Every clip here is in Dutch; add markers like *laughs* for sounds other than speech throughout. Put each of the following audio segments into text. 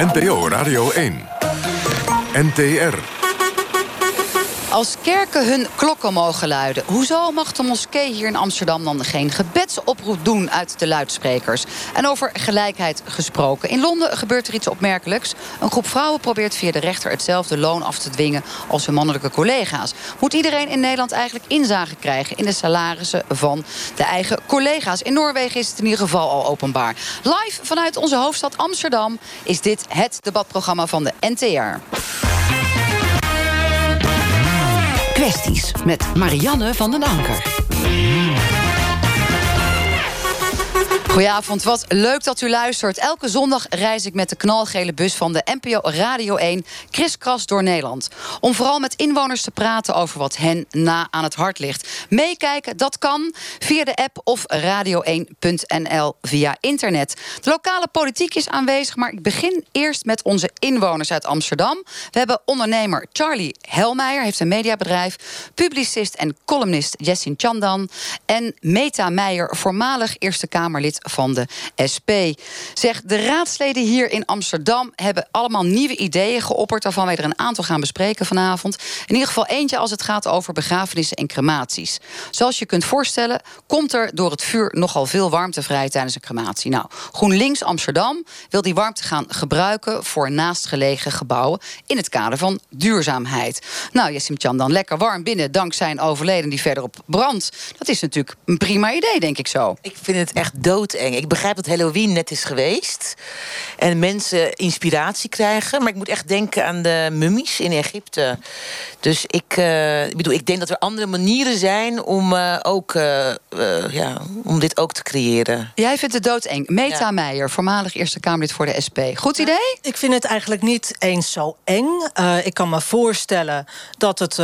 NPO Radio 1. NTR. Als kerken hun klokken mogen luiden, hoezo mag de moskee hier in Amsterdam dan geen gebedsoproep doen uit de luidsprekers? En over gelijkheid gesproken. In Londen gebeurt er iets opmerkelijks. Een groep vrouwen probeert via de rechter hetzelfde loon af te dwingen als hun mannelijke collega's. Moet iedereen in Nederland eigenlijk inzage krijgen in de salarissen van de eigen collega's? In Noorwegen is het in ieder geval al openbaar. Live vanuit onze hoofdstad Amsterdam is dit het debatprogramma van de NTR. Kwesties met Marianne van den Anker. Goedenavond, wat leuk dat u luistert. Elke zondag reis ik met de knalgele bus van de NPO Radio 1... kriskras door Nederland. Om vooral met inwoners te praten over wat hen na aan het hart ligt. Meekijken, dat kan via de app of radio1.nl via internet. De lokale politiek is aanwezig, maar ik begin eerst met onze inwoners uit Amsterdam. We hebben ondernemer Charlie Helmeijer, heeft een mediabedrijf... publicist en columnist Jessin Chandan... en Meta Meijer, voormalig Eerste Kamerlid van de SP. Zeg, de raadsleden hier in Amsterdam hebben allemaal nieuwe ideeën geopperd... waarvan wij er een aantal gaan bespreken vanavond. In ieder geval eentje als het gaat over begrafenissen en crematies. Zoals je kunt voorstellen, komt er door het vuur nogal veel warmte vrij tijdens een crematie. Nou, GroenLinks Amsterdam wil die warmte gaan gebruiken voor naastgelegen gebouwen in het kader van duurzaamheid. Nou, Jessim Chan, dan lekker warm binnen dankzij een overleden die verderop brandt. Dat is natuurlijk een prima idee, denk ik zo. Ik vind het echt dood ik begrijp dat Halloween net is geweest. En mensen inspiratie krijgen. Maar ik moet echt denken aan de mummies in Egypte. Dus ik, uh, bedoel, ik denk dat er andere manieren zijn om, uh, ook, uh, ja, om dit ook te creëren. Jij vindt het doodeng. Meta ja. Meijer, voormalig Eerste Kamerlid voor de SP. Goed idee? Ik vind het eigenlijk niet eens zo eng. ik kan me voorstellen dat, het,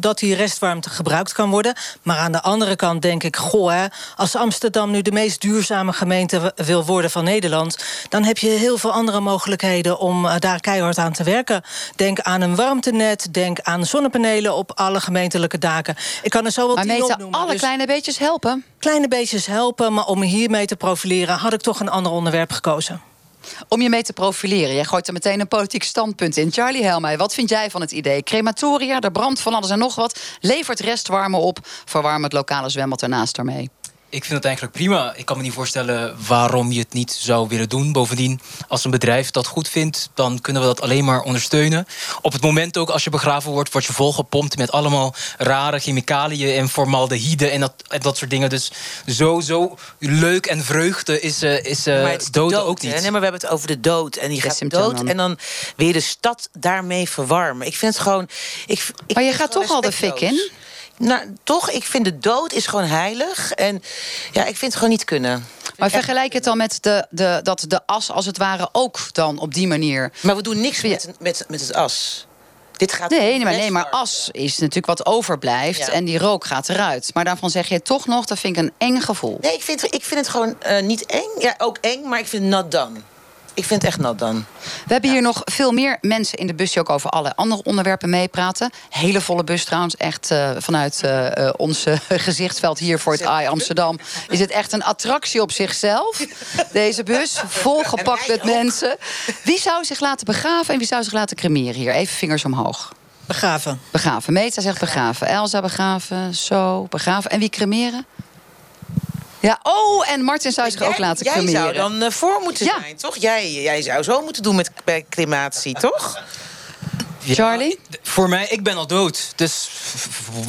dat die restwarmte gebruikt kan worden. Maar aan de andere kant denk ik... goh, hè, als Amsterdam nu de meest duurzame gemeente wil worden van Nederland... dan heb je heel veel andere mogelijkheden om daar keihard aan te werken. Denk aan een warmtenet, denk aan zonnepanelen op alle gemeentelijke daken. Ik kan er zo wel maar opnoemen. alle dus kleine beetjes helpen? Kleine beetjes helpen, maar om hiermee te profileren... had ik toch een ander onderwerp gekozen. Om je mee te profileren. Jij gooit er meteen een politiek standpunt in. Charlie Helmij, wat vind jij van het idee? Crematoria, er brandt van alles en nog wat. Levert restwarme op. Verwarm het lokale zwembad ernaast ermee ik vind het eigenlijk prima. Ik kan me niet voorstellen waarom je het niet zou willen doen. Bovendien, als een bedrijf dat goed vindt, dan kunnen we dat alleen maar ondersteunen. Op het moment ook, als je begraven wordt, word je volgepompt met allemaal rare chemicaliën en formaldehyde en dat, en dat soort dingen. Dus zo, zo leuk en vreugde is, uh, is uh, dood, ook niet. Nee, maar we hebben het over de dood. En die gaat dood. En dan wil je de stad daarmee verwarmen. Ik vind het gewoon. Ik, ik maar je gaat toch al de fik in? Nou, toch, ik vind de dood is gewoon heilig. En ja, ik vind het gewoon niet kunnen. Maar vergelijk het dan met de, de, dat de as als het ware ook dan op die manier... Maar we doen niks met, met, met het as. Dit gaat nee, nee, maar, nee, maar as is natuurlijk wat overblijft en die rook gaat eruit. Maar daarvan zeg je toch nog, dat vind ik een eng gevoel. Nee, ik vind, ik vind het gewoon uh, niet eng. Ja, ook eng, maar ik vind het not done. Ik vind het echt nat dan. We hebben hier nog veel meer mensen in de bus die ook over alle andere onderwerpen meepraten. Hele volle bus trouwens. Echt uh, vanuit uh, ons *laughs* gezichtsveld hier voor het AI Amsterdam. Is het echt een attractie op zichzelf. Deze bus. *laughs* Volgepakt met mensen. Wie zou zich laten begraven en wie zou zich laten cremeren hier? Even vingers omhoog. Begraven. Begraven. Meta zegt begraven. Elsa begraven. Zo, begraven. En wie cremeren? Ja, oh, en Martin zou zich ook laten cremeren. Jij zou dan uh, voor moeten zijn, toch? Jij, jij zou zo moeten doen met bij crematie, toch? Charlie? voor mij, ik ben al dood. Dus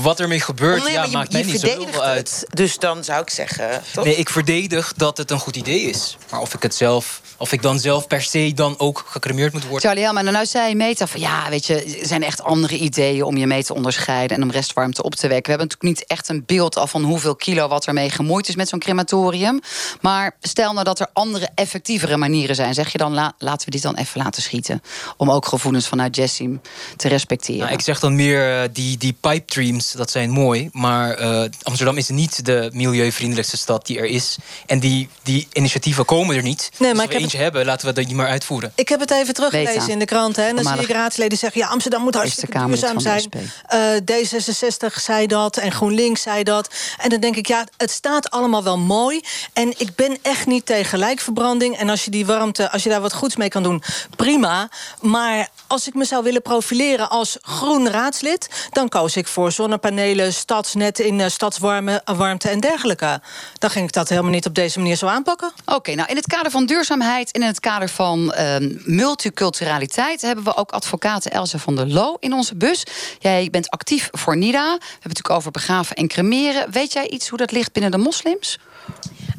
wat ermee gebeurt, oh, ja, je, maakt mij niet zoveel uit. Dus dan zou ik zeggen, toch? Nee, ik verdedig dat het een goed idee is. Maar of ik het zelf of ik dan zelf per se dan ook gecremeerd moet worden. Charlie Helman, nou zei Meta van ja, weet je, er zijn echt andere ideeën om je mee te onderscheiden en om restwarmte op te wekken. We hebben natuurlijk niet echt een beeld af van hoeveel kilo wat ermee gemoeid is met zo'n crematorium. Maar stel nou dat er andere, effectievere manieren zijn. Zeg je dan, laten we dit dan even laten schieten. Om ook gevoelens vanuit Jessim te respecteren. Nou, ik zeg dan meer, uh, die, die pipe dreams, dat zijn mooi. Maar uh, Amsterdam is niet de milieuvriendelijkste stad die er is. En die, die initiatieven komen er niet. Nee, maar Als we eentje het... hebben, laten we dat maar uitvoeren. Ik heb het even teruggelezen in de krant. Hè, en dan zie ik raadsleden zeggen... ja, Amsterdam moet hartstikke duurzaam zijn. Uh, D66 zei dat en GroenLinks zei dat. En dan denk ik, ja, het staat allemaal wel mooi. En ik ben echt niet tegen lijkverbranding. En als je die warmte, als je daar wat goeds mee kan doen, prima. Maar als ik me zou willen profileren als groen raadslid... dan koos ik voor zonnepanelen, stadsnet in uh, stadswarmte en dergelijke. Dan ging ik dat helemaal niet op deze manier zo aanpakken. Oké, nou in het kader van duurzaamheid... en in het kader van uh, multiculturaliteit... hebben we ook advocaat Elze van der Loo in onze bus. Jij bent actief voor NIDA. We hebben het natuurlijk over begraven en cremeren. Weet jij iets hoe dat ligt binnen de moslims?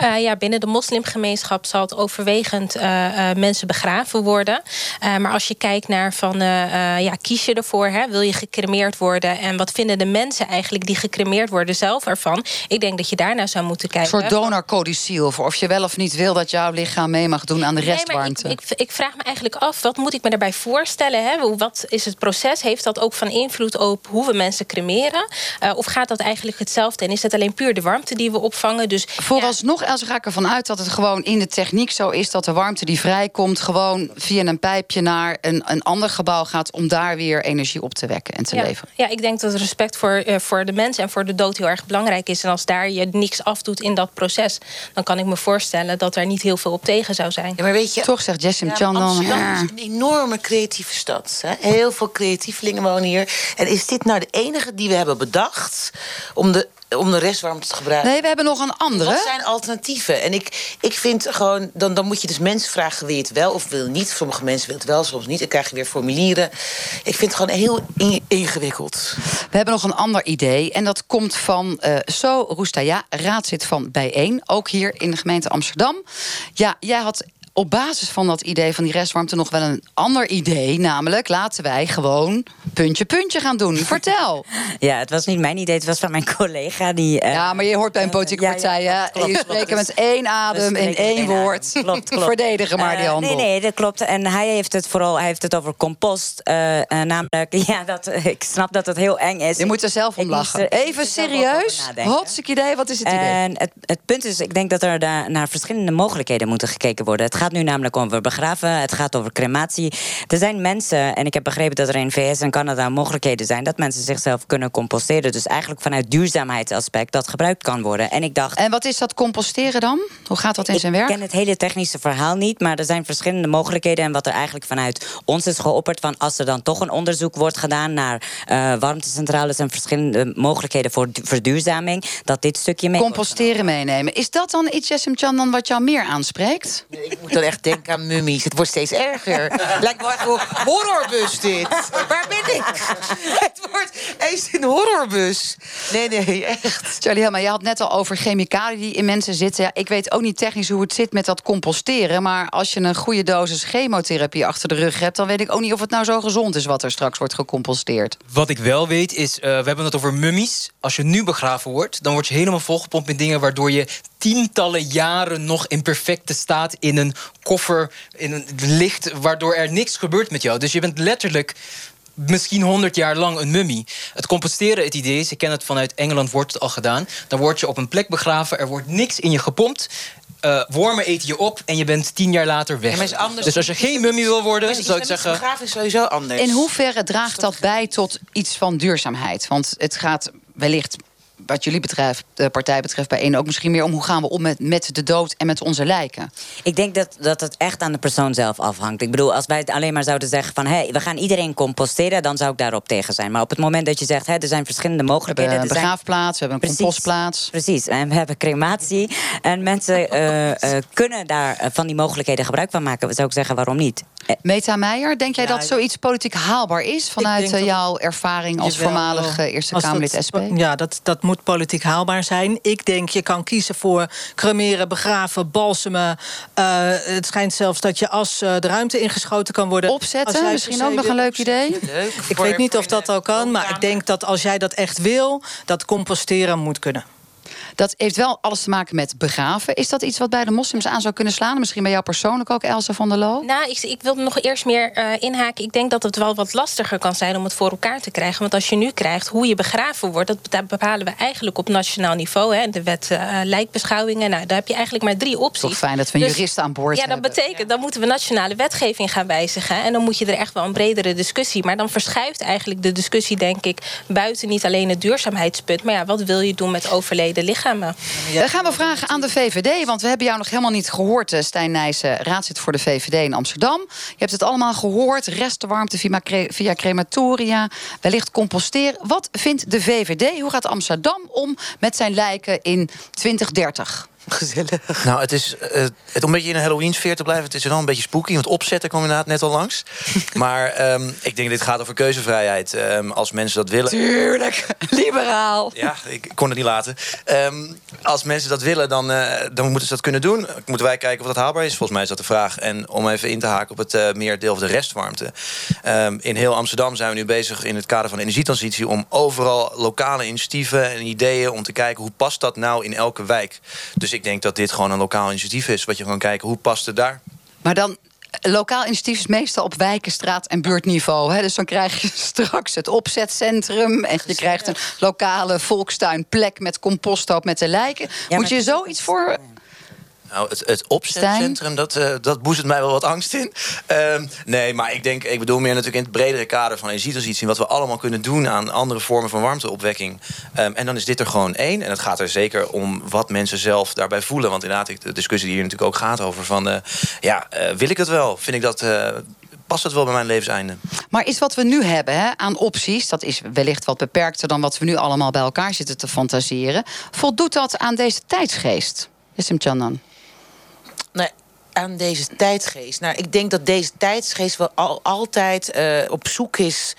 Uh, ja, binnen de moslimgemeenschap zal het overwegend uh, uh, mensen begraven worden. maar als je kijkt naar van, ja, kies je ervoor? Hè? Wil je gecremeerd worden? En wat vinden de mensen eigenlijk die gecremeerd worden zelf ervan? Ik denk dat je daarna zou moeten kijken. Een soort donorcodiciel voor of je wel of niet wil dat jouw lichaam mee mag doen aan de restwarmte. Nee, ik, ik, ik, vraag me eigenlijk af, wat moet ik me daarbij voorstellen? Hè? Wat is het proces? Heeft dat ook van invloed op hoe we mensen cremeren? of gaat dat eigenlijk hetzelfde? En is het alleen puur de warmte die we opvangen? Dus, Vooralsnog, Els, ga ik ervan uit dat het gewoon in de techniek zo is... dat de warmte die vrijkomt gewoon via een pijpje naar een, een ander gebouw gaat... om daar weer energie op te wekken en te ja. leveren. Ja, ik denk dat respect voor, uh, voor de mens en voor de dood heel erg belangrijk is. En als daar je niks afdoet in dat proces... dan kan ik me voorstellen dat er niet heel veel op tegen zou zijn. Ja, maar weet je, Toch zegt Jessim ja, Chan dan... Amsterdam is een enorme creatieve stad. Hè? Heel veel creatievelingen wonen hier. En is dit nou de enige die we hebben bedacht... om de om de restwarmte te gebruiken. Nee, we hebben nog een andere. Wat zijn alternatieven? En ik, ik vind gewoon, dan, dan moet je dus mensen vragen... wil je het wel of wil je niet? Sommige mensen willen het wel, soms niet. Dan krijg je weer formulieren. Ik vind het gewoon heel ingewikkeld. We hebben nog een ander idee. En dat komt van uh, So Roestaya, raadzit van Bijeen. Ook hier in de gemeente Amsterdam. Ja, jij had op basis van dat idee van die restwarmte nog wel een ander idee. Namelijk, laten wij gewoon puntje puntje gaan doen. *laughs* Vertel. Ja, het was niet mijn idee, het was van mijn collega. Die, uh, ja, maar je hoort bij een politieke ja, partij, ja, klopt, je spreekt met één adem in één woord. Klopt, klopt. *laughs* Verdedigen maar die eh, handel. Uh, nee, nee, dat klopt. En hij heeft het vooral hij heeft het over compost. Uh, namelijk, *laughs* ja, dat, ik snap dat het heel eng is. Je moet er zelf om lachen. Even serieus? Hartstikke idee, wat is het idee? En het, het punt is, ik denk dat er daar naar verschillende mogelijkheden moeten gekeken worden. Het gaat nu namelijk over begraven, het gaat over crematie. Er zijn mensen, en ik heb begrepen dat er in VS en Canada mogelijkheden zijn... dat mensen zichzelf kunnen composteren. Dus eigenlijk vanuit duurzaamheidsaspect dat gebruikt kan worden. En ik dacht... En wat is dat composteren dan? Hoe gaat dat in zijn werk? Ik ken het hele technische verhaal niet, maar er zijn verschillende mogelijkheden. En wat er eigenlijk vanuit ons is geopperd... van als er dan toch een onderzoek wordt gedaan naar uh, warmtecentrales... en verschillende mogelijkheden voor verduurzaming, dat dit stukje mee Composteren meenemen. Is dat dan iets, Jessim Chan, dan wat jou meer aanspreekt? Nee, ik moet dan echt denk aan mummies. Het wordt steeds erger. Lijkt wel echt een horrorbus dit. Waar ben ik? Het wordt eens een horrorbus. Nee, nee, echt. Charlie Helma, je had net al over chemicaliën die in mensen zitten. Ja, ik weet ook niet technisch hoe het zit met dat composteren. Maar als je een goede dosis chemotherapie achter de rug hebt... dan weet ik ook niet of het nou zo gezond is wat er straks wordt gecomposteerd. Wat ik wel weet is, uh, we hebben het over mummies. Als je nu begraven wordt, dan word je helemaal volgepompt met dingen... waardoor je tientallen jaren nog in perfecte staat in een koffer, in een licht, waardoor er niks gebeurt met jou. Dus je bent letterlijk misschien 100 jaar lang een mummie. Het composteren, het idee is, ik ken het vanuit Engeland, wordt het al gedaan. Dan word je op een plek begraven, er wordt niks in je gepompt. Uh, wormen eten je op en je bent tien jaar later weg. Ja, dus als je geen mummie wil worden, zou ik zeggen... begraven is sowieso anders. In hoeverre draagt dat bij tot iets van duurzaamheid? Want het gaat wellicht wat jullie betreft, de partij betreft, bij één ook misschien meer om hoe gaan we om met, met de dood en met onze lijken? Ik denk dat, dat het echt aan de persoon zelf afhangt. Ik bedoel, als wij het alleen maar zouden zeggen van hé, hey, we gaan iedereen composteren, dan zou ik daarop tegen zijn. Maar op het moment dat je zegt, hé, er zijn verschillende mogelijkheden. We hebben een begraafplaats, we hebben een precies, compostplaats. Precies, en we hebben crematie. En mensen uh, *laughs* uh, kunnen daar eh, van die mogelijkheden gebruik van maken. Zou ik zeggen, waarom niet? Meta Meijer, denk jij dat zoiets politiek haalbaar is vanuit jouw ervaring als voormalig Eerste Kamerlid SP? Ja, dat, dat moet politiek haalbaar zijn. Ik denk je kan kiezen voor cremeren, begraven, balsemen. Uh, het schijnt zelfs dat je as uh, de ruimte ingeschoten kan worden. Opzetten, misschien ook nog een leuk idee. Leuk. Ik weet niet of dat al kan, maar ik denk dat als jij dat echt wil, dat composteren moet kunnen. Dat heeft wel alles te maken met begraven. Is dat iets wat bij de moslims aan zou kunnen slaan? Misschien bij jou persoonlijk ook, Elsa van der Loo? Nou, ik, ik wil nog eerst meer uh, inhaken. Ik denk dat het wel wat lastiger kan zijn om het voor elkaar te krijgen. Want als je nu krijgt hoe je begraven wordt... dat bepalen we eigenlijk op nationaal niveau. Hè, de wet uh, lijkbeschouwingen. Nou, daar heb je eigenlijk maar drie opties. Toch fijn dat we een dus, jurist aan boord ja, hebben. Ja, dat betekent, dan moeten we nationale wetgeving gaan wijzigen. En dan moet je er echt wel een bredere discussie. Maar dan verschuift eigenlijk de discussie, denk ik... buiten niet alleen het duurzaamheidspunt... maar ja, wat wil je doen met overleden lichamen? Dan gaan we vragen aan de VVD, want we hebben jou nog helemaal niet gehoord... Eh, Stijn Nijssen, raadslid voor de VVD in Amsterdam. Je hebt het allemaal gehoord, restenwarmte via, via crematoria... wellicht composteren. Wat vindt de VVD? Hoe gaat Amsterdam om met zijn lijken in 2030? Gezellig. Nou, het is uh, het, om een beetje in een Halloween-sfeer te blijven... het is wel een beetje spooky, want opzetten kwam inderdaad net al langs. *laughs* maar um, ik denk dat dit gaat over keuzevrijheid. Um, als mensen dat willen... Tuurlijk, *laughs* liberaal. Ja, ik kon het niet laten. Um, als mensen dat willen, dan, uh, dan moeten ze dat kunnen doen. Moeten wij kijken of dat haalbaar is. Volgens mij is dat de vraag. En om even in te haken op het uh, meer deel van de restwarmte. in heel Amsterdam zijn we nu bezig in het kader van de energietransitie... om overal lokale initiatieven en ideeën... om te kijken hoe past dat nou in elke wijk. Dus ik denk dat dit gewoon een lokaal initiatief is. Wat je gewoon kijken, hoe past het daar? Maar dan, lokaal initiatief is meestal op wijkenstraat en buurtniveau. Hè? Dus dan krijg je *laughs* straks het opzetcentrum... en je krijgt een lokale volkstuinplek met composthoop met de lijken. Ja, Moet je zoiets voor... Nou, het, het opzetcentrum, dat, uh, dat boezet mij wel wat angst in. Uh, nee, maar ik denk, ik bedoel meer natuurlijk in het bredere kader van energietransitie... wat we allemaal kunnen doen aan andere vormen van warmteopwekking. Um, en dan is dit er gewoon één. En het gaat er zeker om wat mensen zelf daarbij voelen. Want inderdaad, de discussie die hier natuurlijk ook gaat over van... Uh, ja, uh, wil ik het wel? Vind ik dat past het wel bij mijn levenseinde. Maar is wat we nu hebben hè, aan opties, dat is wellicht wat beperkter dan wat we nu allemaal bij elkaar zitten te fantaseren. Voldoet dat aan deze tijdsgeest? Is Chandan? Nee, aan deze tijdsgeest. Nou, ik denk dat deze tijdsgeest wel al, altijd uh, op zoek is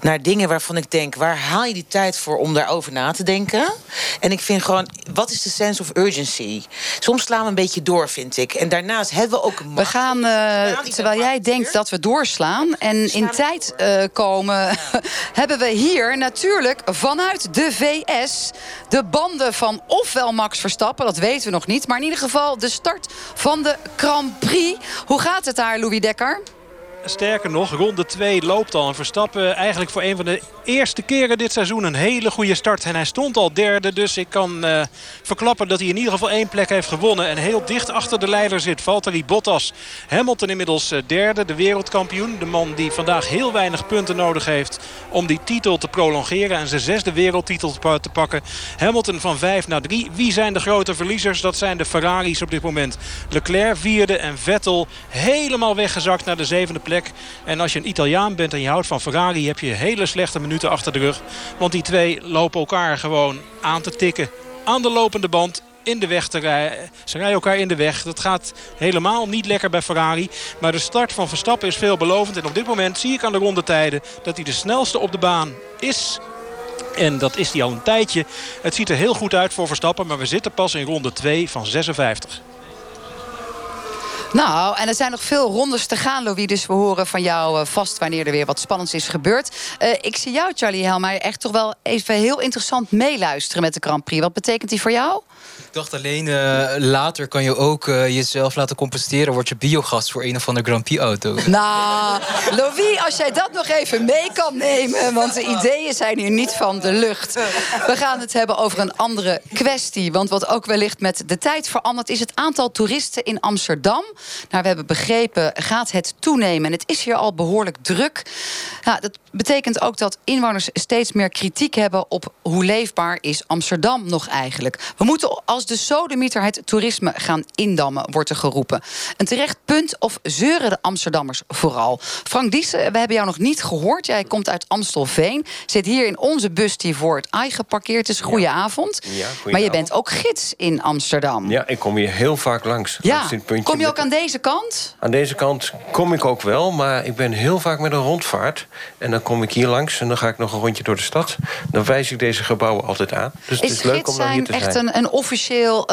naar dingen waarvan ik denk: waar haal je die tijd voor om daarover na te denken? En ik vind gewoon, wat is de sense of urgency? Soms slaan we een beetje door, vind ik. En daarnaast hebben we ook. We gaan, uh, terwijl jij denkt dat we doorslaan en in tijd uh, komen, ja. *laughs* hebben we hier natuurlijk vanuit de VS de banden van ofwel Max Verstappen, dat weten we nog niet, maar in ieder geval de start van de Grand. Hoe gaat het daar, Louis Dekker? Sterker nog, ronde 2 loopt al. En Verstappen eigenlijk voor een van de eerste keren dit seizoen een hele goede start. En hij stond al derde, dus ik kan uh, verklappen dat hij in ieder geval één plek heeft gewonnen. En heel dicht achter de leider zit Valtteri Bottas. Hamilton inmiddels uh, derde, de wereldkampioen. De man die vandaag heel weinig punten nodig heeft om die titel te prolongeren. En zijn zesde wereldtitel te pakken. Hamilton van 5 naar 3. Wie zijn de grote verliezers? Dat zijn de Ferraris op dit moment. Leclerc vierde en Vettel helemaal weggezakt naar de zevende plek. En als je een Italiaan bent en je houdt van Ferrari... heb je hele slechte minuten achter de rug. Want die twee lopen elkaar gewoon aan te tikken. Aan de lopende band in de weg te rijden. Ze rijden elkaar in de weg. Dat gaat helemaal niet lekker bij Ferrari. Maar de start van Verstappen is veelbelovend. En op dit moment zie ik aan de rondetijden dat hij de snelste op de baan is. En dat is hij al een tijdje. Het ziet er heel goed uit voor Verstappen. Maar we zitten pas in ronde 2 van 56. Nou, en er zijn nog veel rondes te gaan, Louis. Dus we horen van jou uh, vast wanneer er weer wat spannends is gebeurd. Uh, ik zie jou, Charlie Helmer, echt toch wel even heel interessant meeluisteren met de Grand Prix. Wat betekent die voor jou? Dacht alleen, uh, later kan je ook jezelf laten compenseren. Word je biogas voor een of andere Grand Prix auto. *laughs* Nou, Louis, als jij dat nog even mee kan nemen. Want de ideeën zijn hier niet van de lucht. We gaan het hebben over een andere kwestie. Want wat ook wellicht met de tijd verandert... is het aantal toeristen in Amsterdam. Nou, we hebben begrepen, gaat het toenemen. En het is hier al behoorlijk druk. Nou, dat betekent ook dat inwoners steeds meer kritiek hebben... op hoe leefbaar is Amsterdam nog eigenlijk. We moeten als de sodemieter het toerisme gaan indammen, wordt er geroepen. Een terecht punt of zeuren de Amsterdammers vooral? Frank Diesen, we hebben jou nog niet gehoord. Jij komt uit Amstelveen. Zit hier in onze bus die voor het AI geparkeerd is. Goeie avond. Ja, maar je bent ook gids in Amsterdam. Ja, ik kom hier heel vaak langs. Ja. Kom je ook aan deze kant? Aan deze kant kom ik ook wel, maar ik ben heel vaak met een rondvaart. En dan kom ik hier langs en dan ga ik nog een rondje door de stad. Dan wijs ik deze gebouwen altijd aan. Dus is het is leuk om dan hier te zijn. echt een, een officieel uh,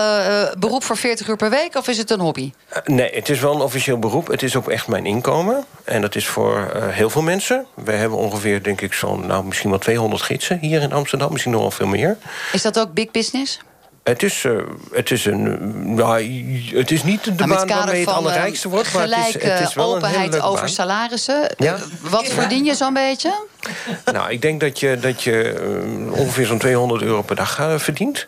beroep voor 40 uur per week of is het een hobby? Uh, nee, het is wel een officieel beroep. Het is ook echt mijn inkomen. En dat is voor uh, heel veel mensen. We hebben ongeveer, denk ik, zo'n, nou, misschien wel 200 gidsen hier in Amsterdam. Misschien nog wel veel meer. Is dat ook big business? Het is, eh, het is een. Nou, het is niet de Maar met baan waarmee het allerrijkste eh, wordt. Maar het is, het is wel openheid over baan. salarissen. Ja? Eh, Wat verdien je zo'n beetje? Nou, ik denk dat je, dat je eh, ongeveer zo'n 200 euro per dag eh, verdient.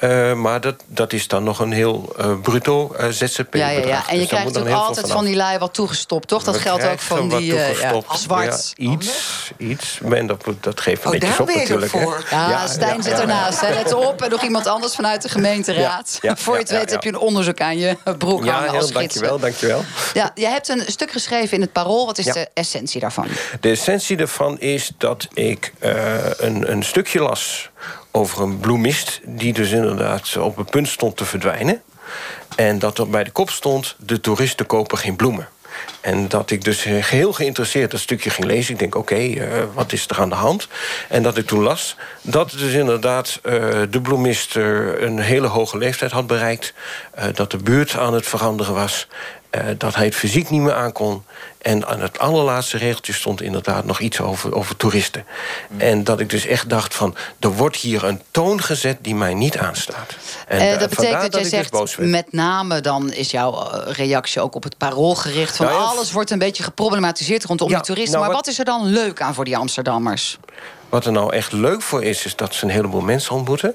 Eh, maar dat, dat is dan nog een heel eh, bruto eh, ZZP-bedrag. Ja, ja, ja. En je Dus krijgt moet dan natuurlijk altijd van die lui wat toegestopt, toch? Dat We geldt ook van die eh, ja, zwart. Ja, iets, iets. En dat, dat geeft een Oh, beetje daar op natuurlijk. hè. ervoor. Ja, Stijn zit ernaast. hè. Let op. En nog iemand anders vanuit de gemeenteraad. Ja, ja, *laughs* Voor je het ja, weet ja. heb je een onderzoek aan je broek Ja, hangen als heel, gids. dankjewel, dankjewel. Ja, je hebt een stuk geschreven in het Parool. Wat is Ja. de essentie daarvan? De essentie daarvan is dat ik eh, een, een stukje las over een bloemist... die dus inderdaad op het punt stond te verdwijnen. En dat er bij de kop stond... de toeristen kopen geen bloemen. En dat ik dus eh, geheel geïnteresseerd dat stukje ging lezen. Ik denk, oké, eh, wat is er aan de hand? En dat ik toen las dat dus inderdaad eh, de bloemist eh, een hele hoge leeftijd had bereikt. dat de buurt aan het veranderen was. dat hij het fysiek niet meer aankon. En aan het allerlaatste regeltje stond inderdaad nog iets over, over toeristen. En dat ik dus echt dacht van... er wordt hier een toon gezet die mij niet aanstaat. En Eh, eh, dat betekent dat jij ik dus zegt, boos werd. met name dan is jouw eh, reactie ook op het parool gericht. Van Nou ja, alles wordt een beetje geproblematiseerd rondom Ja, die toeristen. nou, maar wat- wat is er dan leuk aan voor die Amsterdammers? Wat er nou echt leuk voor is, is dat ze een heleboel mensen ontmoeten.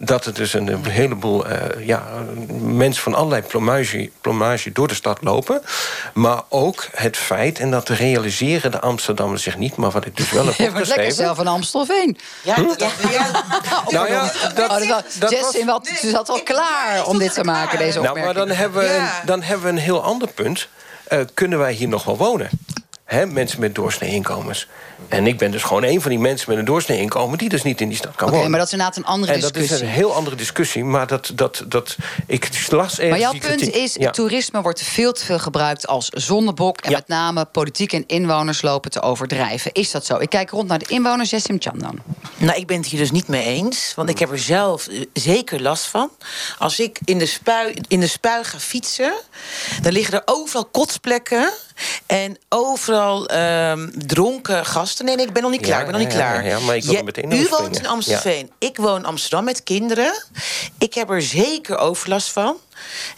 Dat er dus een heleboel eh, ja, mensen van allerlei plomage, plomage door de stad lopen. Maar ook het feit, en dat realiseren de Amsterdammers zich niet... maar wat ik dus wel heb *laughs* Je wordt lekker opgeschreven... zelf een Amstelveen. Ja, Nou ja, dat- Oh, dat was- dat Jess was- in wat, ze zat al klaar om dit te maken, deze Nou, opmerking. maar dan hebben, we een, dan hebben we een heel ander punt. Eh, kunnen wij hier nog wel wonen? Hè, mensen met doorsnee inkomens. En ik ben dus gewoon een van die mensen met een doorsnee inkomen... die dus niet in die stad kan wonen. maar dat is inderdaad een andere en dat is discussie. een heel andere discussie. Maar dat, dat, dat, ik las Maar jouw punt kritiek. is, Ja. toerisme wordt veel te veel gebruikt als zondebok. En Ja. met name politiek en inwoners lopen te overdrijven. Is dat zo? Ik kijk rond naar de inwoners, Jessim Chandan. Nou, ik ben het hier dus niet mee eens. Want ik heb er zelf eh, zeker last van. Als ik in de, spui, in de spui ga fietsen... dan liggen er overal kotsplekken... en overal ehm, dronken gasten. Nee, nee, ik ben nog niet klaar. Ja, ik ben nog niet klaar. ja, maar ik wil er meteen u woont in Amstelveen. Ik woon in Amsterdam met kinderen. Ik heb er zeker overlast van.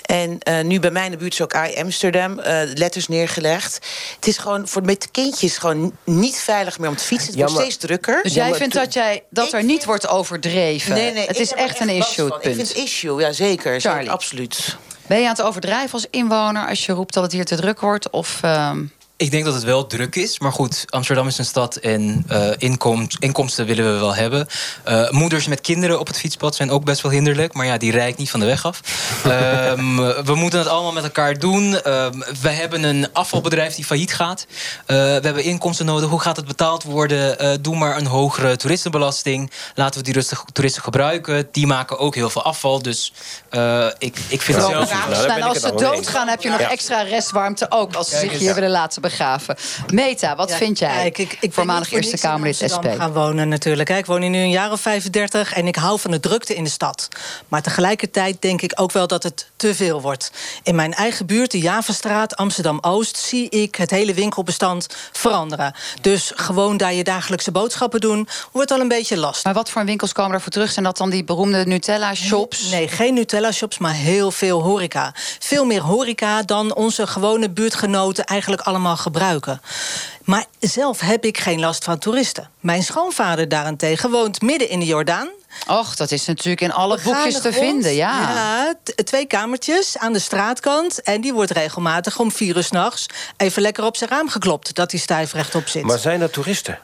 En eh, nu bij mij in de buurt is ook I Amsterdam eh, letters neergelegd. Het is gewoon voor met de kindjes gewoon niet veilig meer om te fietsen. Het Ja, wordt maar- steeds drukker. Dus jij vindt dat, jij, dat er niet wordt overdreven? Nee, nee, het is echt een issue, Ik vind het issue, ja zeker. Charlie. zeker absoluut. Ben je aan het overdrijven als inwoner als je roept dat het hier te druk wordt? Of, ehm, Ik denk dat het wel druk is. Maar goed, Amsterdam is een stad en eh, inkomst, inkomsten willen we wel hebben. Eh, moeders met kinderen op het fietspad zijn ook best wel hinderlijk. Maar ja, die rijd ik niet van de weg af. *laughs* Ehm, we moeten het allemaal met elkaar doen. Ehm, we hebben een afvalbedrijf die failliet gaat. Eh, we hebben inkomsten nodig. Hoe gaat het betaald worden? Eh, doe maar een hogere toeristenbelasting. Laten we die rustig, toeristen gebruiken. Die maken ook heel veel afval. Dus eh, ik, ik vind het zelf... Nou, als ze doodgaan, heb je nog Ja. extra restwarmte ook. Als ze zich hier willen laten begraven. Meta, wat Ja, vind jij? kijk, ik, ik Voormalig Eerste Kamerlid SP. Amsterdam gaan wonen natuurlijk. Ik woon hier nu een jaar of 35 en ik hou van de drukte in de stad. Maar tegelijkertijd denk ik ook wel dat het te veel wordt. In mijn eigen buurt, de Javastraat, Amsterdam-Oost... zie ik het hele winkelbestand veranderen. Dus gewoon daar je dagelijkse boodschappen doen... wordt al een beetje lastig. Maar wat voor winkels komen daarvoor terug? Zijn dat dan die beroemde Nutella-shops? Nee, geen Nutella-shops, maar heel veel horeca. Veel meer horeca dan onze gewone buurtgenoten eigenlijk allemaal gebruiken. Maar zelf heb ik geen last van toeristen. Mijn schoonvader daarentegen woont midden in de Jordaan. Och, dat is natuurlijk in alle boekjes te grond. vinden, ja. Ja, t- twee kamertjes aan de straatkant. En die wordt regelmatig om vier uur s'nachts... even lekker op zijn raam geklopt, dat hij stijf rechtop zit. Maar zijn dat toeristen?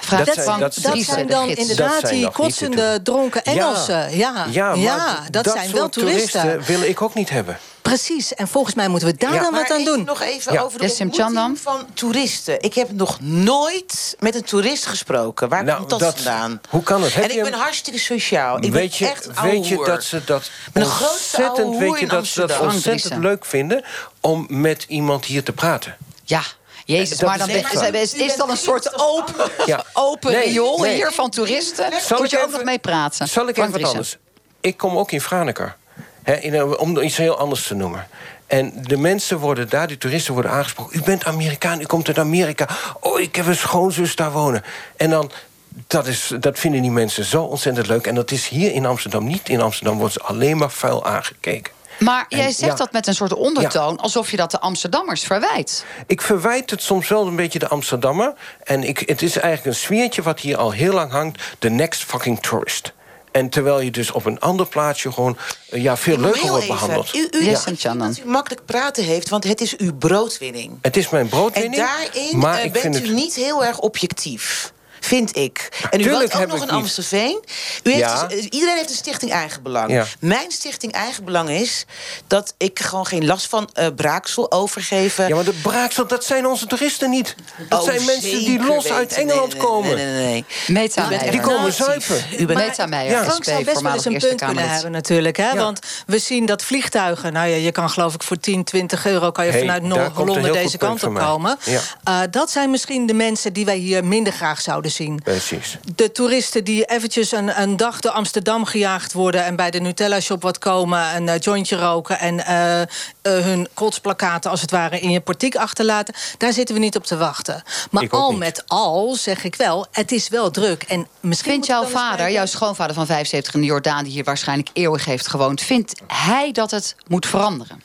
Vraag Dat zijn- van dat- zijn dan inderdaad Dat zijn die kotsende, toeristen. dronken Engelsen. Ja, ja, ja, maar dat, zijn wel soort toeristen. wil ik ook niet hebben. Precies, en volgens mij moeten we daar Ja. dan wat aan doen. nog even Ja. over de ontmoeting Chandan. van toeristen. Ik heb nog nooit met een toerist gesproken. Waar Nou, komt dat, dat- vandaan? hoe kan het? Heb En ik ben hartstikke sociaal. Ik weet ben je, echt ouwe weet je dat ze dat ontzettend, weet je dat ze dat ontzettend leuk vinden om met iemand hier te praten? Ja, jezus, Dat maar dan is is, dan een soort open, Ja. open Nee, riool nee. hier van toeristen? Zal Moet ik je ook even- nog mee praten? Zal ik Frank even wat anders? Ik kom ook in Franeker. In een- om iets heel anders te noemen. En de mensen worden daar, die toeristen worden aangesproken. U bent Amerikaan, u komt uit Amerika. Oh, ik heb een schoonzus daar wonen. En dan dat, is, dat vinden die mensen zo ontzettend leuk. En dat is hier in Amsterdam niet. In Amsterdam wordt ze alleen maar vuil aangekeken. Maar jij zegt ja. dat met een soort ondertoon... alsof je dat de Amsterdammers verwijt. Ik verwijt het soms wel een beetje de Amsterdammer. En ik, het is eigenlijk een sfeertje wat hier al heel lang hangt. The next fucking tourist. En terwijl je dus op een ander plaatsje gewoon eh, ja, veel leuker heel wordt even. behandeld. U, u, Yes, ja. en Chandan. dat u makkelijk praten heeft, want het is uw broodwinning. Het is mijn En broodwinning. daarin maar ik bent vind u het... niet heel erg objectief. Vind ik. En u Tuurlijk woont ook nog in. Amstelveen. U heeft Ja. dus- iedereen heeft een stichting Eigenbelang. Ja. Mijn stichting Eigenbelang is dat ik gewoon geen last van eh, braaksel overgeven. Ja, maar de braaksel, dat zijn onze toeristen niet. Dat Oh, zijn mensen die los uit. Engeland Nee, nee, komen. Nee, nee, nee. Meta. Die komen zuipen. U bent Meta Meijer, Ja. Frank zou best wel eens een punt kunnen hebben natuurlijk. Hè? Ja. Want we zien dat vliegtuigen... Nou ja, je kan geloof ik voor 10, 20 euro... kan je Hey, vanuit Noord-Londen deze kant op komen. Ja. Eh, dat zijn misschien de mensen die wij hier minder graag zouden zien. Precies. De toeristen die eventjes een, een dag door Amsterdam gejaagd worden... en bij de Nutella-shop wat komen, een eh, jointje roken... en eh, eh, hun kotsplakaten als het ware in je portiek achterlaten... daar zitten we niet op te wachten. Maar al niet. met al, zeg ik wel, het is wel druk. En misschien Vindt jouw vader, jouw schoonvader van 75 in de Jordaan... die hier waarschijnlijk eeuwig heeft gewoond... vindt hij dat het moet veranderen?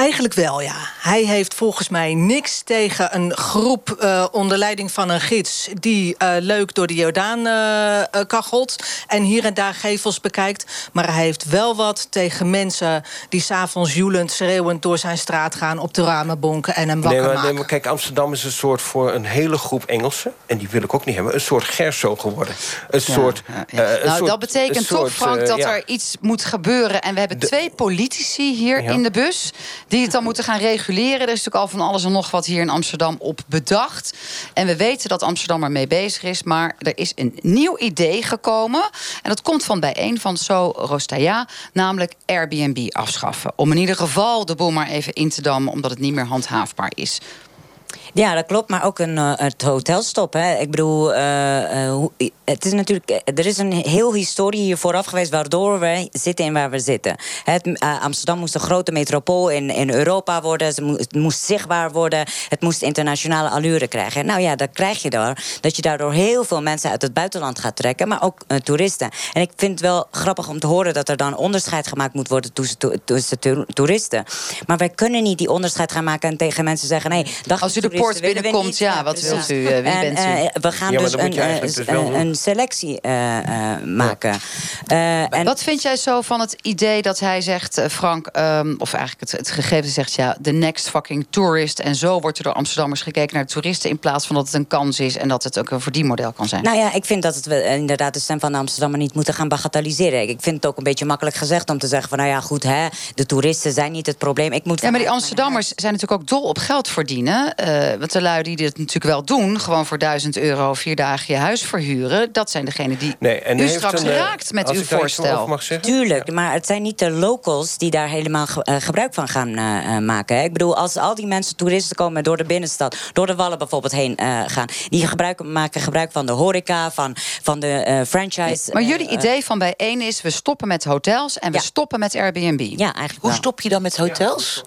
Eigenlijk wel, ja. Hij heeft volgens mij niks tegen een groep eh, onder leiding van een gids... die eh, leuk door de Jordaan eh, eh, kachelt en hier en daar gevels bekijkt. Maar hij heeft wel wat tegen mensen die s'avonds joelend, schreeuwend... door zijn straat gaan, op de ramen bonken en hem wakker Nee maar, maken. nee, maar kijk, Amsterdam is een soort voor een hele groep Engelsen. En die wil ik ook niet hebben. Een soort Gerso geworden. Een soort. Ja, ja. eh, een nou, soort- dat betekent toch, soort, Frank, dat ja. er iets moet gebeuren. En we hebben twee politici hier Ja. in de bus... die het dan moeten gaan reguleren. Er is natuurlijk al van alles en nog wat hier in Amsterdam op bedacht. En we weten dat Amsterdam ermee bezig is. Maar er is een nieuw idee gekomen. En dat komt van bijeen van So Rostaya. Namelijk Airbnb afschaffen. Om in ieder geval de boel maar even in te dammen... omdat het niet meer handhaafbaar is. Ja, dat klopt. Maar ook een, eh, het hotelstop. Hè. Ik bedoel, eh, eh, het is natuurlijk, er is een heel historie hier vooraf geweest... waardoor wij zitten in waar we zitten. Het, Amsterdam moest een grote metropool in, in Europa worden. Het moest zichtbaar worden. Het moest internationale allure krijgen. Nou ja, dat krijg je daar. Dat je daardoor heel veel mensen uit het buitenland gaat trekken. Maar ook toeristen. En ik vind het wel grappig om te horen... dat er dan onderscheid gemaakt moet worden tussen, tussen toer- toeristen. Maar wij kunnen niet die onderscheid gaan maken... en tegen mensen zeggen... Nee, dag, Als de we binnenkomt, ja, wat precies. wilt u? Eh, wie En, bent u? eh, we gaan dus een, eh, dus een- selectie eh, eh, maken. Eh, en Wat vind jij zo van het idee dat hij zegt, Frank, ehm, of eigenlijk het, het gegeven zegt, ja, the next fucking tourist. En zo wordt er door Amsterdammers gekeken naar de toeristen in plaats van dat het een kans is en dat het ook een verdienmodel kan zijn. Nou ja, ik vind dat het we inderdaad de stem van de Amsterdammer niet moeten gaan bagatelliseren. Ik vind het ook een beetje makkelijk gezegd om te zeggen van nou ja, goed, hè, de toeristen zijn niet het probleem. Ik moet ja, maar die Amsterdammers zijn natuurlijk ook dol op geld verdienen. Eh, want de lui die dit natuurlijk wel doen, gewoon voor 1000 euro vier dagen je huis verhuren, dat zijn degenen die Nee, en u heeft straks een, eh, raakt met als uw ik daar iets voorstel. over mag zeggen? Tuurlijk, maar het zijn niet de locals die daar helemaal ge- eh, gebruik van gaan eh, eh, maken. Hè. Ik bedoel, als al die mensen, toeristen komen door de binnenstad, door de wallen bijvoorbeeld heen eh, gaan, die gebruik, maken gebruik van de horeca, van, van de eh, franchise. Maar eh, jullie idee van bijeen is, we stoppen met hotels en we Ja. stoppen met Airbnb. Ja, eigenlijk Hoe wel. stop je dan met hotels?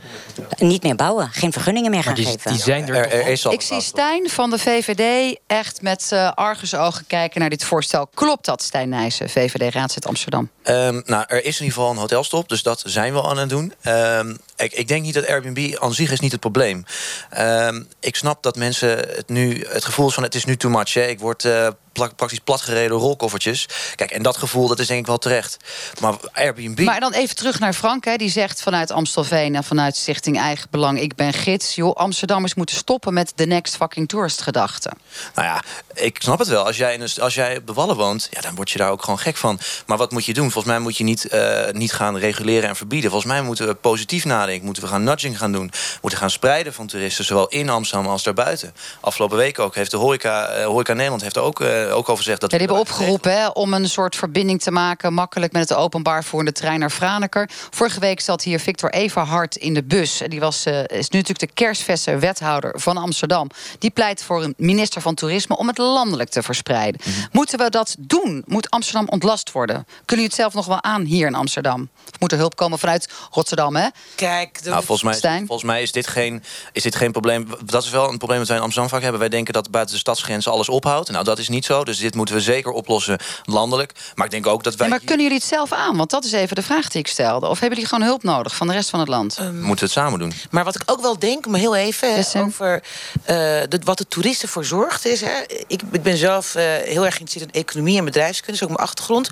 Niet meer bouwen, geen vergunningen meer gaan die, geven. die zijn er, Er, er al? is al Ik zie Stijn van de VVD echt met uh, argusogen kijken naar dit voorstel. Klopt dat, Stijn Nijssen, VVD-raadslid Amsterdam? Ehm, nou, er is in ieder geval een hotelstop, dus dat zijn we aan het doen. Ehm, ik, ik denk niet dat Airbnb aan zich is niet het probleem. Ehm, ik snap dat mensen het nu het gevoel is van het is nu too much. Hè. Ik word eh, praktisch platgereden door rolkoffertjes. Kijk, en dat gevoel dat is denk ik wel terecht. Maar Airbnb. Maar dan even terug naar Frank. Hè. Die zegt vanuit Amstelveen en vanuit Stichting Eigen Belang... ik ben gids. Joh, Amsterdammers moeten stoppen met de next fucking tourist gedachte. Nou ja, ik snap het wel. Als jij, in een, als jij op de Wallen woont, ja, dan word je daar ook gewoon gek van. Maar wat moet je doen? Volgens mij moet je niet, eh, niet gaan reguleren en verbieden. Volgens mij moeten we positief nadenken. Moeten we gaan nudging gaan doen. Moeten gaan spreiden van toeristen, zowel in Amsterdam als daarbuiten. Afgelopen week ook heeft de horeca, eh, horeca Nederland heeft er ook, eh, ook over gezegd dat Ja, die we hebben opgeroepen hè, om een soort verbinding te maken... makkelijk met het openbaar voerende trein naar Franeker. Vorige week zat hier Victor Everhard in de bus. En Die was, eh, is nu natuurlijk de kerstverse wethouder van Amsterdam. Die pleit voor een minister van Toerisme om het landelijk te verspreiden. Moeten we dat doen? Moet Amsterdam ontlast worden? Kunnen jullie het zelf nog wel aan hier in Amsterdam? Of moet er hulp komen vanuit Rotterdam, hè? Kijk, Kijk, Nou, volgens, mij, Stijn? volgens mij is dit, geen, is dit geen probleem. Dat is wel een probleem dat wij in Amsterdam vaak hebben. Wij denken dat buiten de stadsgrenzen alles ophoudt. Nou, dat is niet zo. Dus dit moeten we zeker oplossen landelijk. Maar ik denk ook dat wij... Ja, maar kunnen jullie het zelf aan? Want dat is even de vraag die ik stelde. Of hebben jullie gewoon hulp nodig van de rest van het land? Ehm, moeten we het samen doen. Maar wat ik ook wel denk, maar heel even Yes, over eh, de, wat de toeristen voor zorgt. Is, hè, ik, ik ben zelf eh, heel erg geïnteresseerd in economie en bedrijfskunde, dat is ook mijn achtergrond.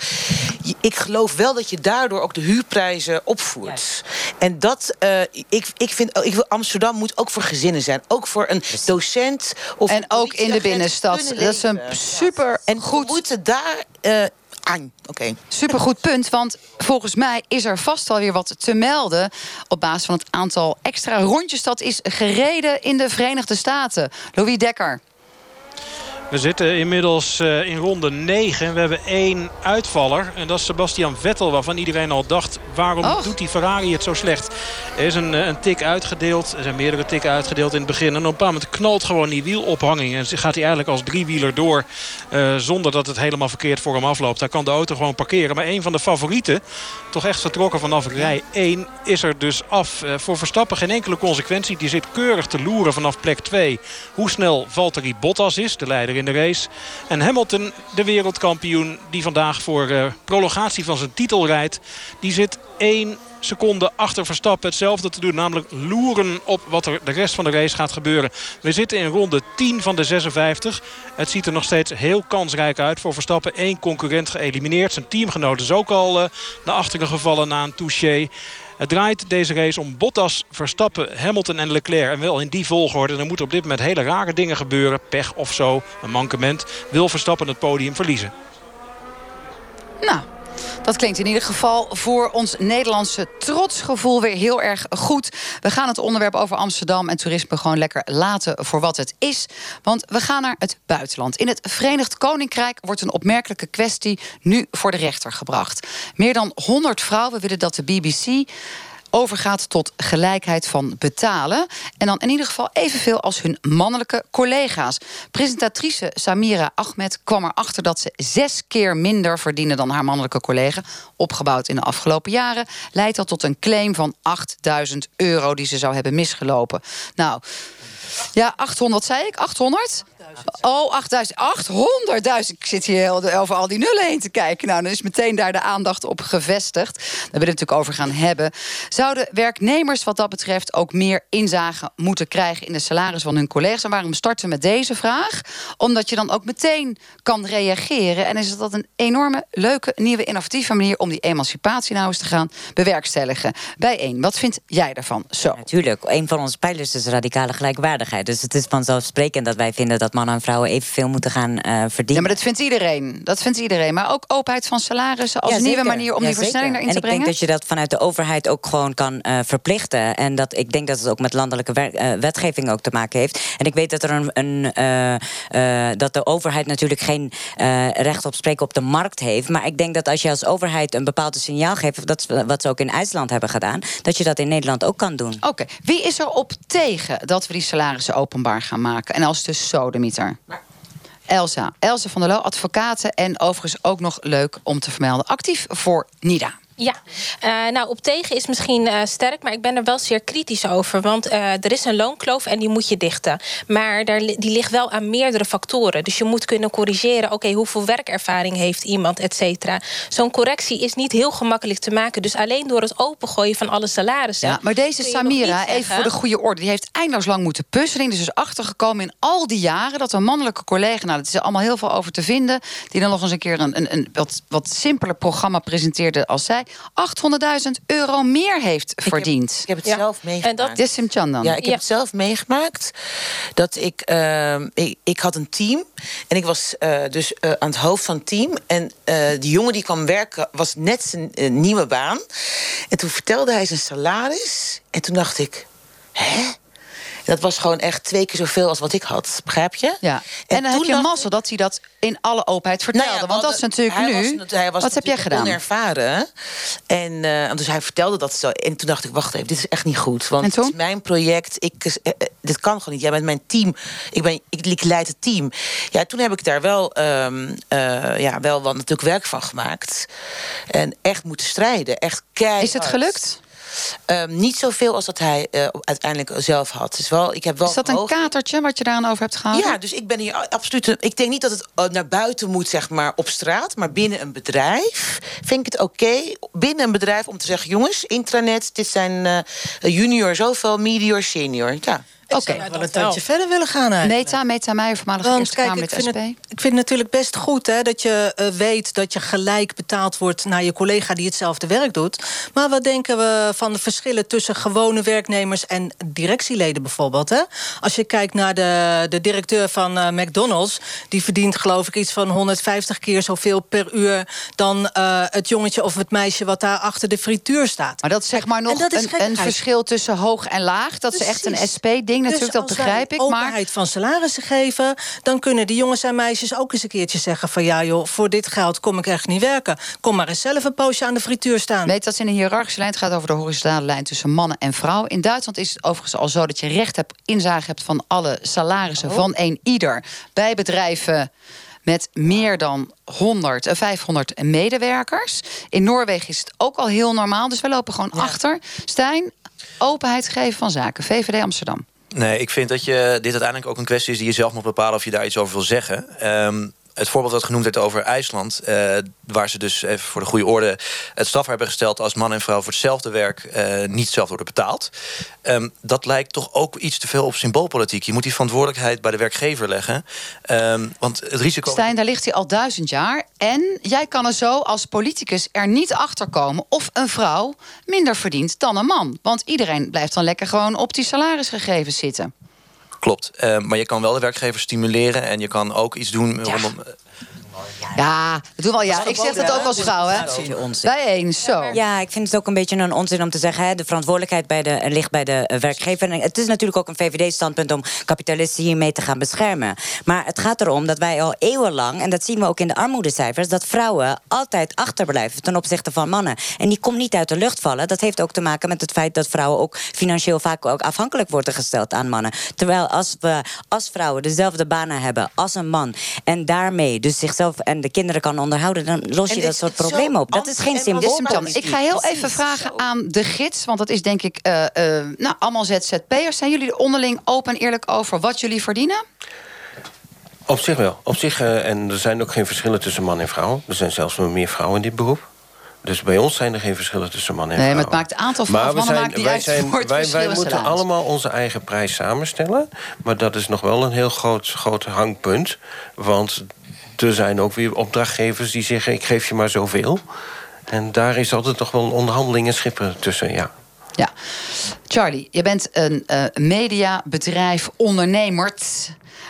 Ik geloof wel dat je daardoor ook de huurprijzen opvoert. En dat, eh, ik, ik vind, ik wil, Amsterdam moet ook voor gezinnen zijn. Ook voor een docent of En ook in de binnenstad. Dat is een super En goed we moeten daar eh, aan. Oké. Supergoed punt, want volgens mij is er vast wel weer wat te melden... op basis van het aantal extra rondjes dat is gereden in de Verenigde Staten. Louis Dekker. We zitten inmiddels eh, in ronde 9. We hebben één uitvaller. En dat is Sebastian Vettel. Waarvan iedereen al dacht, waarom doet die Ferrari het zo slecht? Er is een, eh, een tik uitgedeeld. Er zijn meerdere tikken uitgedeeld in het begin. En op een bepaald moment knalt gewoon die wielophanging. En gaat hij eigenlijk als driewieler door. eh, zonder dat het helemaal verkeerd voor hem afloopt. Hij kan de auto gewoon parkeren. Maar een van de favorieten, toch echt vertrokken vanaf rij 1... is er dus af. Voor Verstappen geen enkele consequentie. Die zit keurig te loeren vanaf plek 2. Hoe snel Valtteri Bottas is, de leider in de race. En Hamilton, de wereldkampioen... die vandaag voor eh, prolongatie van zijn titel rijdt... die zit 1 seconde achter Verstappen hetzelfde te doen. Namelijk loeren op wat er de rest van de race gaat gebeuren. We zitten in ronde 10 van de 56. Het ziet er nog steeds heel kansrijk uit voor Verstappen. Eén concurrent geëlimineerd. Zijn teamgenoot is ook al eh, naar achteren gevallen na een touché. Het draait deze race om Bottas, Verstappen, Hamilton en Leclerc. En wel in die volgorde. Er moeten op dit moment hele rare dingen gebeuren. Pech of zo, een mankement. Wil Verstappen het podium verliezen. Nou, dat klinkt in ieder geval voor ons Nederlandse trotsgevoel weer heel erg goed. We gaan het onderwerp over Amsterdam en toerisme gewoon lekker laten voor wat het is. Want we gaan naar het buitenland. In het Verenigd Koninkrijk wordt een opmerkelijke kwestie nu voor de rechter gebracht. Meer dan 100 vrouwen willen dat de BBC overgaat tot gelijkheid van betalen. En dan in ieder geval evenveel als hun mannelijke collega's. Presentatrice Samira Ahmed kwam erachter dat ze zes keer minder verdiende dan haar mannelijke collega. Opgebouwd in de afgelopen jaren. Leidt dat tot een claim van 8000 euro die ze zou hebben misgelopen. Nou. Ja, 800 zei ik? 800? Oh, 8000. 800.000. Ik zit hier heel over al die nullen heen te kijken. Nou, dan is meteen daar de aandacht op gevestigd. Daar willen we het natuurlijk over gaan hebben. Zouden werknemers wat dat betreft ook meer inzage moeten krijgen in de salaris van hun collega's? En waarom starten we met deze vraag? Omdat je dan ook meteen kan reageren. En is dat een enorme, leuke, nieuwe, innovatieve manier om die emancipatie nou eens te gaan bewerkstelligen. Bijeen, wat vind jij daarvan? Zo. Natuurlijk, een van onze pijlers is radicale gelijkwaardigheid. Dus het is vanzelfsprekend dat wij vinden dat mannen en vrouwen evenveel moeten gaan eh, verdienen. Ja, maar dat vindt iedereen. Dat vindt iedereen. Maar ook openheid van salarissen als Ja, een nieuwe manier om Ja, die versnelling erin te en ik brengen. denk dat je dat vanuit de overheid ook gewoon kan eh, verplichten. En dat ik denk dat het ook met landelijke eh, wetgeving ook te maken heeft. En ik weet dat er een, een dat de overheid natuurlijk geen recht op spreken op de markt heeft. Maar ik denk dat als je als overheid een bepaald signaal geeft, dat is wat ze ook in IJsland hebben gedaan, dat je dat in Nederland ook kan doen. Oké, wie is er op tegen dat we die salarissen openbaar gaan maken? En als de Elsa. Elsa van der Loo, advocaten en overigens ook nog leuk om te vermelden. Actief voor NIDA. Ja, Eh, nou op tegen is misschien eh, sterk, maar ik ben er wel zeer kritisch over. Want eh, er is een loonkloof en die moet je dichten. Maar daar, die ligt wel aan meerdere factoren. Dus je moet kunnen corrigeren, oké, hoeveel werkervaring heeft iemand, et cetera. Zo'n correctie is niet heel gemakkelijk te maken. Dus alleen door het opengooien van alle salarissen. Ja, maar deze Samira, even voor de goede orde, die heeft eindeloos lang moeten puzzelen. Die is dus achtergekomen in al die jaren dat een mannelijke collega, nou, dat is er allemaal heel veel over te vinden, die dan nog eens een keer een, een, een wat, wat simpeler programma presenteerde als zij, 800.000 euro meer heeft verdiend. Ik heb het Ja. zelf meegemaakt. En dat- Dissim Chandan. Ja, ik heb Ja. het zelf meegemaakt. Dat ik, ehm, ik, ik had een team. En ik was eh, dus eh, aan het hoofd van het team. En eh, die jongen die kwam werken was net zijn nieuwe baan. En toen vertelde hij zijn salaris. En toen dacht ik, hè? Dat was gewoon echt twee keer zoveel als wat ik had. Begrijp je? Ja. En, dan heb toen je mazzel dat hij dat in alle openheid vertelde. Nou ja, want dat is natuurlijk hij nu. was- hij was wat heb jij gedaan? Onervaren. En eh, dus hij vertelde dat zo. En toen dacht ik, wacht even, dit is echt niet goed. Want toen? het is mijn project. Ik, eh, eh, dit kan gewoon niet. Jij bent mijn team. Ik, ben, ik, ik leid het team. Ja, toen heb ik daar wel, ehm, eh, ja, wel wat natuurlijk werk van gemaakt. En echt moeten strijden. Echt keihard. Is het gelukt? Ehm, niet zoveel als dat hij eh, uiteindelijk zelf had. Dus wel, ik heb wel Is dat een hoog- katertje wat je daaraan over hebt gehouden? Ja, dus ik ben hier absoluut. Ik denk niet dat het eh, naar buiten moet, zeg maar, op straat. Maar binnen een bedrijf vind ik het oké. Binnen een bedrijf om te zeggen: jongens, intranet, dit zijn eh, junior zoveel, medior, senior. Ja. Oké. Ik wel een tandje verder willen gaan eigenlijk. Meta, Meta Meijer, voormalig Want Eerste kijk, ik vind, SP. het, ik vind het natuurlijk best goed hè, dat je eh, weet dat je gelijk betaald wordt naar je collega die hetzelfde werk doet. Maar wat denken we van de verschillen tussen gewone werknemers en directieleden bijvoorbeeld? Hè? Als je kijkt naar de, de directeur van eh, McDonald's, die verdient geloof ik iets van 150 keer zoveel per uur dan eh, het jongetje of het meisje wat daar achter de frituur staat. Maar dat is zeg maar nog dat is een, verschil tussen hoog en laag. Dat is echt een. SP-ding natuurlijk, Dus dat als wij begrijp ik. Maar openheid van salarissen geven... dan kunnen die jongens en meisjes ook eens een keertje zeggen... van ja joh, voor dit geld kom ik echt niet werken. Kom maar eens zelf een poosje aan de frituur staan. weet dat in een hiërarchische lijn het gaat over de horizontale lijn tussen mannen en vrouwen. In Duitsland is het overigens al zo dat je recht hebt, inzage hebt van alle salarissen Oh. van een ieder. Bij bedrijven met meer dan 100, eh, 500 medewerkers. In Noorwegen is het ook al heel normaal, dus we lopen gewoon achter. Stijn, openheid geven van zaken. VVD Amsterdam. Nee, ik vind dat je dit uiteindelijk ook een kwestie is die je zelf moet bepalen of je daar iets over wil zeggen. Ehm, het voorbeeld dat genoemd werd over IJsland, eh, waar ze dus even voor de goede orde het strafbaar hebben gesteld als man en vrouw voor hetzelfde werk eh, niet zelf worden betaald. Ehm, dat lijkt toch ook iets te veel op symboolpolitiek. Je moet die verantwoordelijkheid bij de werkgever leggen. Ehm, want het risico. Stijn, daar ligt hij al duizend jaar. En jij kan er zo als politicus er niet achter komen of een vrouw minder verdient dan een man. Want iedereen blijft dan lekker gewoon op die salarisgegevens zitten. Klopt. Ehm, maar je kan wel de werkgever stimuleren en je kan ook iets doen rondom. Ja, dat doen we al ja. Ik zeg dat ook als vrouw, hè? Bij eens, zo. Ja, ik vind het ook een beetje een onzin om te zeggen... Hè, de verantwoordelijkheid bij de, ligt bij de eh, werkgever. En het is natuurlijk ook een VVD-standpunt om kapitalisten hiermee te gaan beschermen. Maar het gaat erom dat wij al eeuwenlang... en dat zien we ook in de armoedecijfers... dat vrouwen altijd achterblijven ten opzichte van mannen. En die komt niet uit de lucht vallen. Dat heeft ook te maken met het feit dat vrouwen ook financieel... vaak ook afhankelijk worden gesteld aan mannen. Terwijl als we als vrouwen dezelfde banen hebben als een man... en daarmee dus zichzelf en de kinderen kan onderhouden... dan los je dat soort problemen op. Dat is geen en symbool. Jan, ik ga heel even vragen aan de gids. Want dat is denk ik eh, eh, nou, allemaal ZZP'ers. Zijn jullie er onderling open en eerlijk over wat jullie verdienen? Op zich wel. Op zich, eh, en er zijn ook geen verschillen tussen man en vrouw. Er zijn zelfs meer vrouwen in dit beroep. Dus bij ons zijn er geen verschillen tussen man en Nee, vrouw. maar het maakt het aantal vrouwen maakt niet wij, uit zijn, *laughs* voor het wij, moeten salaris. allemaal onze eigen prijs samenstellen. Maar dat is nog wel een heel groot, groot hangpunt. Want er zijn ook weer opdrachtgevers die zeggen... ik geef je maar zoveel. En daar is altijd toch wel een onderhandeling tussen, ja. Ja. Charlie, je bent een eh mediabedrijf, ondernemer.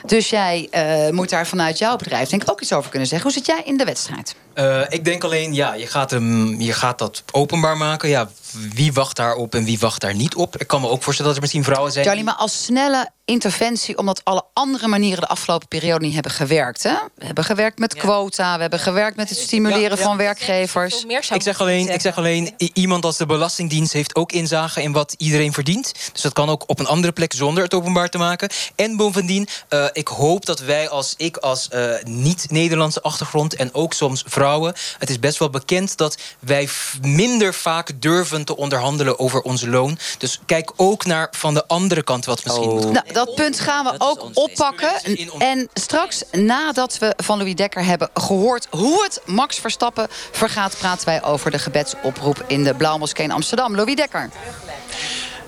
Dus jij eh, moet daar vanuit jouw bedrijf denk ik ook iets over kunnen zeggen. Hoe zit jij in de wedstrijd? Eh, ik denk alleen, ja, je gaat, hem, je gaat dat openbaar maken. Ja, wie wacht daarop en wie wacht daar niet op? Ik kan me ook voorstellen dat er misschien vrouwen zijn... Charlie, maar als snelle interventie, omdat alle andere manieren de afgelopen periode niet hebben gewerkt. Hè? We hebben gewerkt met quota, we hebben gewerkt met het stimuleren Ja, ja. van werkgevers. Ik zeg, alleen, ik zeg alleen, iemand als de Belastingdienst heeft ook inzage in wat iedereen verdient. Dus dat kan ook op een andere plek zonder het openbaar te maken. En bovendien, eh, ik hoop dat wij als ik als eh, niet-Nederlandse achtergrond en ook soms vrouwen, het is best wel bekend dat wij minder vaak durven te onderhandelen over onze loon. Dus kijk ook naar van de andere kant wat misschien moet Nou, dat punt gaan we ook oppakken. En straks, nadat we van Louis Dekker hebben gehoord hoe het Max Verstappen vergaat, praten wij over de gebedsoproep in de Blauwmoskee in Amsterdam. Louis Dekker.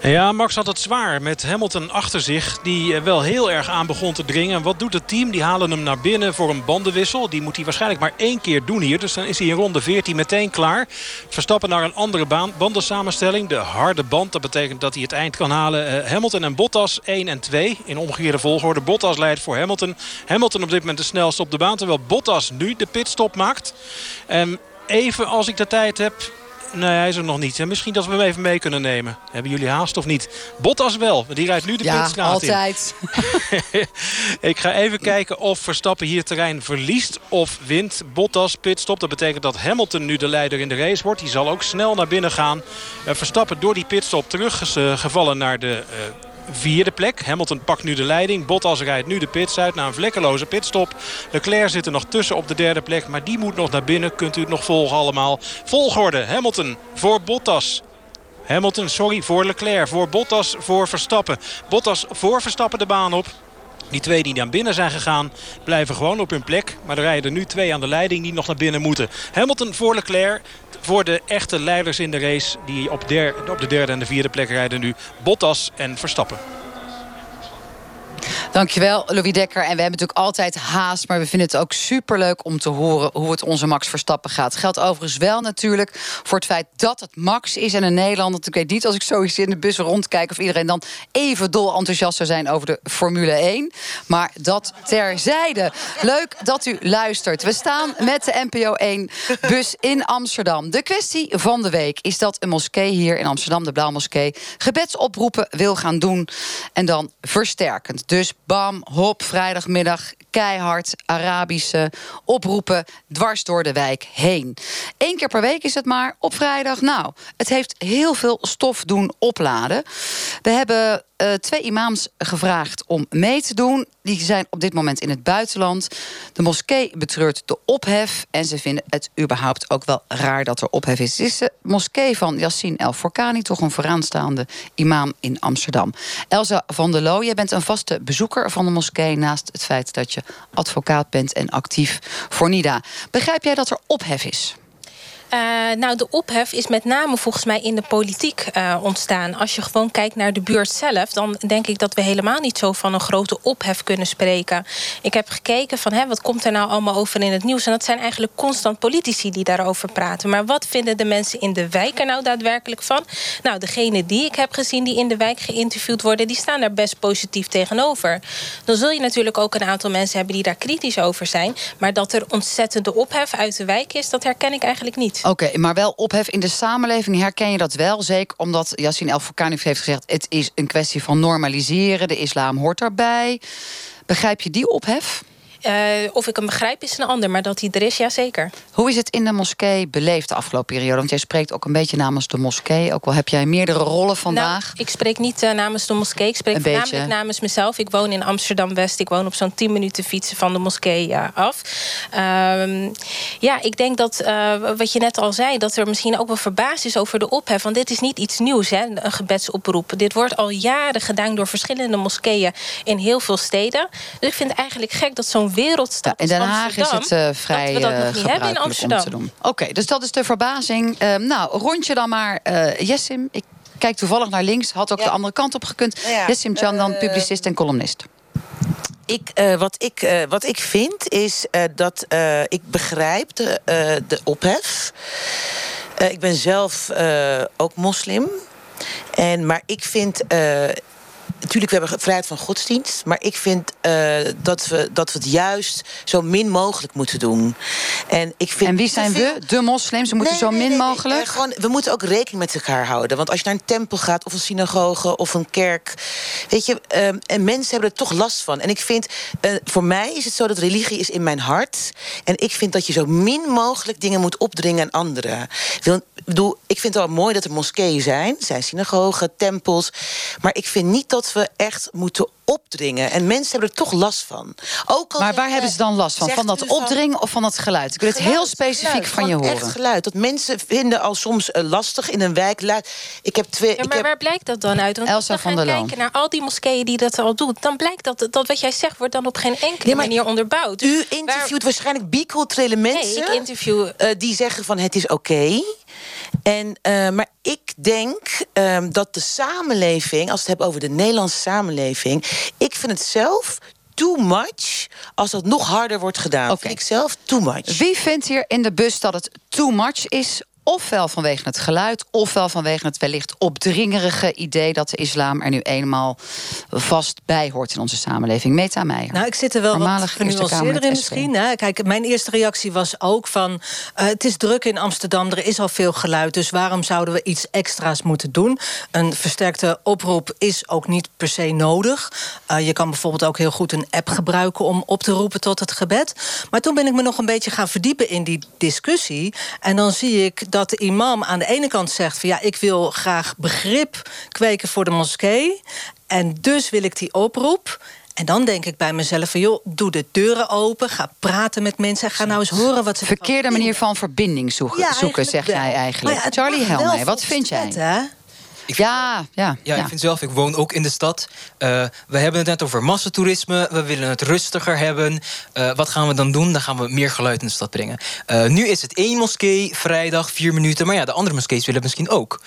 Ja, Max had het zwaar met Hamilton achter zich. Die eh, wel heel erg aan begon te dringen. Wat doet het team? Die halen hem naar binnen voor een bandenwissel. Die moet hij waarschijnlijk maar één keer doen hier. Dus dan is hij in ronde 14 meteen klaar. Verstappen naar een andere baan. bandensamenstelling. De harde band. Dat betekent dat hij het eind kan halen. Eh, Hamilton en Bottas 1 en 2. In omgekeerde volgorde. Bottas leidt voor Hamilton. Hamilton op dit moment de snelste op de baan. Terwijl Bottas nu de pitstop maakt. En even als ik de tijd heb... Nee, hij is er nog niet. En misschien dat we hem even mee kunnen nemen. Hebben jullie haast of niet? Bottas wel, want die rijdt nu de Ja, pitstraat in. altijd. *laughs* Ik ga even kijken of Verstappen hier terrein verliest of wint. Bottas pitstop. Dat betekent dat Hamilton nu de leider in de race wordt. Die zal ook snel naar binnen gaan. Verstappen door die pitstop teruggevallen naar de eh, vierde plek. Hamilton pakt nu de leiding. Bottas rijdt nu de pits uit na een vlekkeloze pitstop. Leclerc zit er nog tussen op de derde plek. Maar die moet nog naar binnen. Kunt u het nog volgen allemaal. Volgorde Hamilton voor Bottas. Hamilton, sorry, voor Leclerc. Voor Bottas, voor Verstappen. Bottas voor Verstappen de baan op. Die twee die naar binnen zijn gegaan blijven gewoon op hun plek. Maar er rijden nu twee aan de leiding die nog naar binnen moeten. Hamilton voor Leclerc. Voor de echte leiders in de race die op, der, op de derde en de vierde plek rijden nu. Bottas en Verstappen. Dankjewel, Louis Dekker. En we hebben natuurlijk altijd haast, maar we vinden het ook superleuk om te horen hoe het onze Max Verstappen gaat. Geldt overigens wel natuurlijk voor het feit dat het Max is en een Nederlander. Ik weet niet als ik zoiets in de bus rondkijk of iedereen dan even dol enthousiast zou zijn over de Formule 1. Maar dat terzijde. Leuk dat u luistert. We staan met de NPO 1 bus in Amsterdam. De kwestie van de week is dat een moskee hier in Amsterdam, de Blauwmoskee, gebedsoproepen wil gaan doen en dan versterkend. Dus bam, hop, vrijdagmiddag, keihard Arabische oproepen dwars door de wijk heen. Eén keer per week is het maar op vrijdag. Nou, het heeft heel veel stof doen opladen. We hebben uh, twee imams gevraagd om mee te doen. Die zijn op dit moment in het buitenland. De moskee betreurt de ophef. En ze vinden het überhaupt ook wel raar dat er ophef is. Het is de moskee van Yassin El Forkani, toch een vooraanstaande imam in Amsterdam. Elsa van der Loo, jij bent een vaste bezoeker van de moskee. Naast het feit dat je advocaat bent en actief voor NIDA. Begrijp jij dat er ophef is? Uh, nou, de ophef is met name volgens mij in de politiek uh, ontstaan. Als je gewoon kijkt naar de buurt zelf, dan denk ik dat we helemaal niet zo van een grote ophef kunnen spreken. Ik heb gekeken van hè, wat komt er nou allemaal over in het nieuws. En dat zijn eigenlijk constant politici die daarover praten. Maar wat vinden de mensen in de wijk er nou daadwerkelijk van? Nou, degene die ik heb gezien die in de wijk geïnterviewd worden, die staan daar best positief tegenover. Dan zul je natuurlijk ook een aantal mensen hebben die daar kritisch over zijn. Maar dat er ontzettende ophef uit de wijk is, dat herken ik eigenlijk niet. Oké, maar wel ophef in de samenleving. Herken je dat wel? Zeker omdat Yassine El Furkani heeft gezegd... het is een kwestie van normaliseren. De islam hoort daarbij. Begrijp je die ophef? Uh, of ik hem begrijp is een ander, maar dat hij er is, ja zeker. Hoe is het in de moskee beleefd de afgelopen periode? Want jij spreekt ook een beetje namens de moskee. Ook al heb jij meerdere rollen vandaag. Nou, ik spreek niet uh, namens de moskee. Ik spreek een voornamelijk beetje. namens mezelf. Ik woon in Amsterdam-West. Ik woon op zo'n 10 minuten fietsen van de moskee uh, af. Um, ja, ik denk dat, wat je net al zei... dat er misschien ook wel verbaasd is over de ophef. Want dit is niet iets nieuws, hè, een gebedsoproep. Dit wordt al jaren gedaan door verschillende moskeeën... in heel veel steden. Dus ik vind het eigenlijk gek dat zo'n wereldstad. Ja, in Den Haag is het uh, vrij dat we dat nog niet hebben in Amsterdam. Om te doen. Oké, dus dat is de verbazing. Uh, nou, rondje dan maar uh, Jessim. Ik kijk toevallig naar links. Had ook ja. de andere kant op gekund. Ja, Jessim Chandan, publicist en columnist. Ik, uh, wat, ik, uh, wat ik vind is uh, dat ik begrijp de, de ophef. ik ben zelf ook moslim. En, maar ik vind natuurlijk, we hebben vrijheid van godsdienst. Maar ik vind uh, dat, we, dat we het juist zo min mogelijk moeten doen. En, ik vind en wie zijn we? De moslims? We moeten nee, zo min nee, nee, mogelijk? gewoon, we moeten ook rekening met elkaar houden. Want als je naar een tempel gaat, of een synagoge, of een kerk... weet je, uh, en mensen hebben er toch last van. En ik vind, uh, voor mij is het zo dat religie is in mijn hart. En ik vind dat je zo min mogelijk dingen moet opdringen aan anderen. Wil, bedoel, ik vind het wel mooi dat er moskeeën zijn. Zijn synagogen, tempels. Maar ik vind niet dat we echt moeten opdringen. En mensen hebben er toch last van. Ook al maar waar hebben ze dan last van? Van dat opdringen of van dat geluid? Ik wil het heel specifiek geluid, van je horen. Echt geluid. Dat mensen vinden al soms uh, lastig in een wijk. Ik heb twee. Ja, maar ik heb... waar blijkt dat dan uit? Want Elsa van der Loon. naar al die moskeeën die dat al doen. Dan blijkt dat, dat wat jij zegt wordt dan op geen enkele nee, manier onderbouwd. U interviewt waar... waarschijnlijk biculturele mensen. Nee, ik interview. Uh, die zeggen van het is oké. Okay. En, uh, maar ik denk uh, dat de samenleving, als we het hebben over de Nederlandse samenleving, ik vind het zelf too much als dat nog harder wordt gedaan. Okay. Vind ik zelf too much. Wie vindt hier in de bus dat het too much is ofwel vanwege het geluid, ofwel vanwege het wellicht opdringerige idee dat de islam er nu eenmaal vast bij hoort in onze samenleving. Meta Meijer. Nou, ik zit er wel wat genuanceerder in misschien. Hè. Kijk, mijn eerste reactie was ook van... Uh, het is druk in Amsterdam, er is al veel geluid... dus waarom zouden we iets extra's moeten doen? Een versterkte oproep is ook niet per se nodig. Uh, je kan bijvoorbeeld ook heel goed een app gebruiken... om op te roepen tot het gebed. Maar toen ben ik me nog een beetje gaan verdiepen in die discussie. En dan zie ik dat de imam aan de ene kant zegt... van ja, ik wil graag begrip kweken voor de moskee... en dus wil ik die oproep... En dan denk ik bij mezelf van, joh, doe de deuren open. Ga praten met mensen. Ga nou eens horen wat ze... Verkeerde manier van verbinding zoeken, ja, zoeken zeg jij eigenlijk. Ja, Charlie Helmer, wat vind jij? Hè? Ja, ja, Ja, ik vind zelf, ik woon ook in de stad. Eh, we hebben het net over massatoerisme. We willen het rustiger hebben. Eh, wat gaan we dan doen? Dan gaan we meer geluid in de stad brengen. Eh, nu is het één moskee, vrijdag, vier minuten. Maar ja, de andere moskees willen het misschien ook.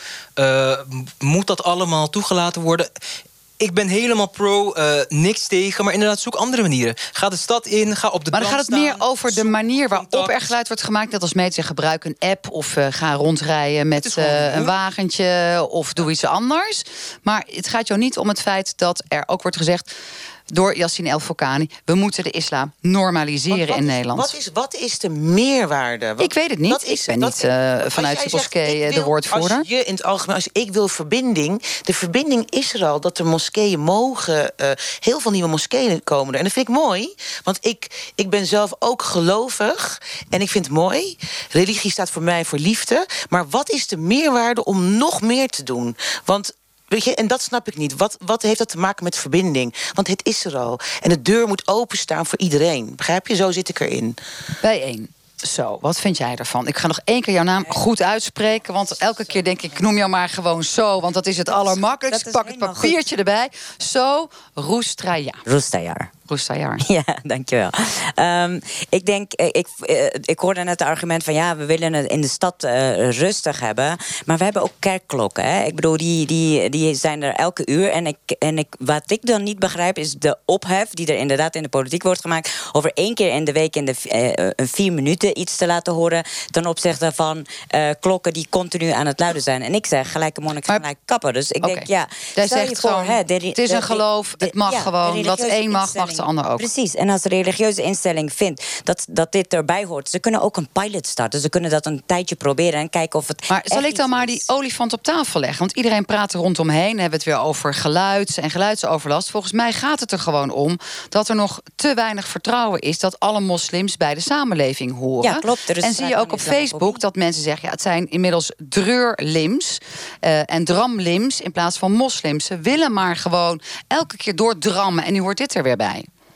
Moet dat allemaal toegelaten worden? Ik ben helemaal pro, eh, niks tegen. Maar inderdaad, zoek andere manieren. Ga de stad in, ga op de Maar dan gaat het meer over de manier waarop contact. er geluid wordt gemaakt. Net als mensen gebruik een app of eh, ga rondrijden met eh, een wagentje of doe iets anders. Maar het gaat jou niet om het feit dat er ook wordt gezegd door Yassine El Fokani... we moeten de islam normaliseren wat in is- Nederland. Wat is, wat is de meerwaarde? Wat- Ik weet het niet. is- Ik ben niet, eh, als vanuit de moskee, eh, de woordvoerder. Als je in het algemeen, als ik wil verbinding. De verbinding is er al dat er moskeeën mogen. eh, heel veel nieuwe moskeeën komen er. En dat vind ik mooi. Want ik, ik ben zelf ook gelovig. En ik vind het mooi. Religie staat voor mij voor liefde. Maar wat is de meerwaarde om nog meer te doen? Want. Weet je, en dat snap ik niet. Wat, wat heeft dat te maken met verbinding? Want het is er al. En de deur moet openstaan voor iedereen. Begrijp je? Zo zit ik erin. Bijeen. Zo, wat vind jij ervan? Ik ga nog één keer jouw naam goed uitspreken. Want elke keer denk ik, ik noem jou maar gewoon zo. Want dat is het allermakkelijkst. pak het papiertje erbij. Zo, Roestraya. Roestajaar. Roestajaar. *laughs* Ja, dankjewel. Ehm ik denk, eh, ik, eh, ik hoorde net het argument van ja, we willen het in de stad eh, rustig hebben. Maar we hebben ook kerkklokken. Hè? Ik bedoel, die, die, die zijn er elke uur. En, ik, en ik, wat ik dan niet begrijp, is de ophef die er inderdaad in de politiek wordt gemaakt. over één keer in de week in de een vier minuten iets te laten horen. ten opzichte van klokken die continu aan het luiden zijn. En ik zeg gelijke monnik, gelijk kappen. Dus ik denk, ja. Stel je zegt voor, gewoon, hè, de- het is een de- geloof, het mag ja, gewoon. Wat één mag, mag de ander ook. Precies. En als de religieuze instelling vindt dat, dat dit erbij hoort, ze kunnen ook een pilot starten. Ze kunnen dat een tijdje proberen en kijken of het. Maar zal ik dan maar die olifant op tafel leggen? Want iedereen praat er rondomheen. We hebben het weer over geluid en geluidsoverlast. Volgens mij gaat het er gewoon om dat er nog te weinig vertrouwen is dat alle moslims bij de samenleving horen. Ja, klopt. Er is en zie je ook op. Facebook dat mensen zeggen: ja, het zijn inmiddels dreurlims eh, en dramlims in plaats van moslims. Ze willen maar gewoon elke keer doordrammen. En nu hoort dit er weer bij.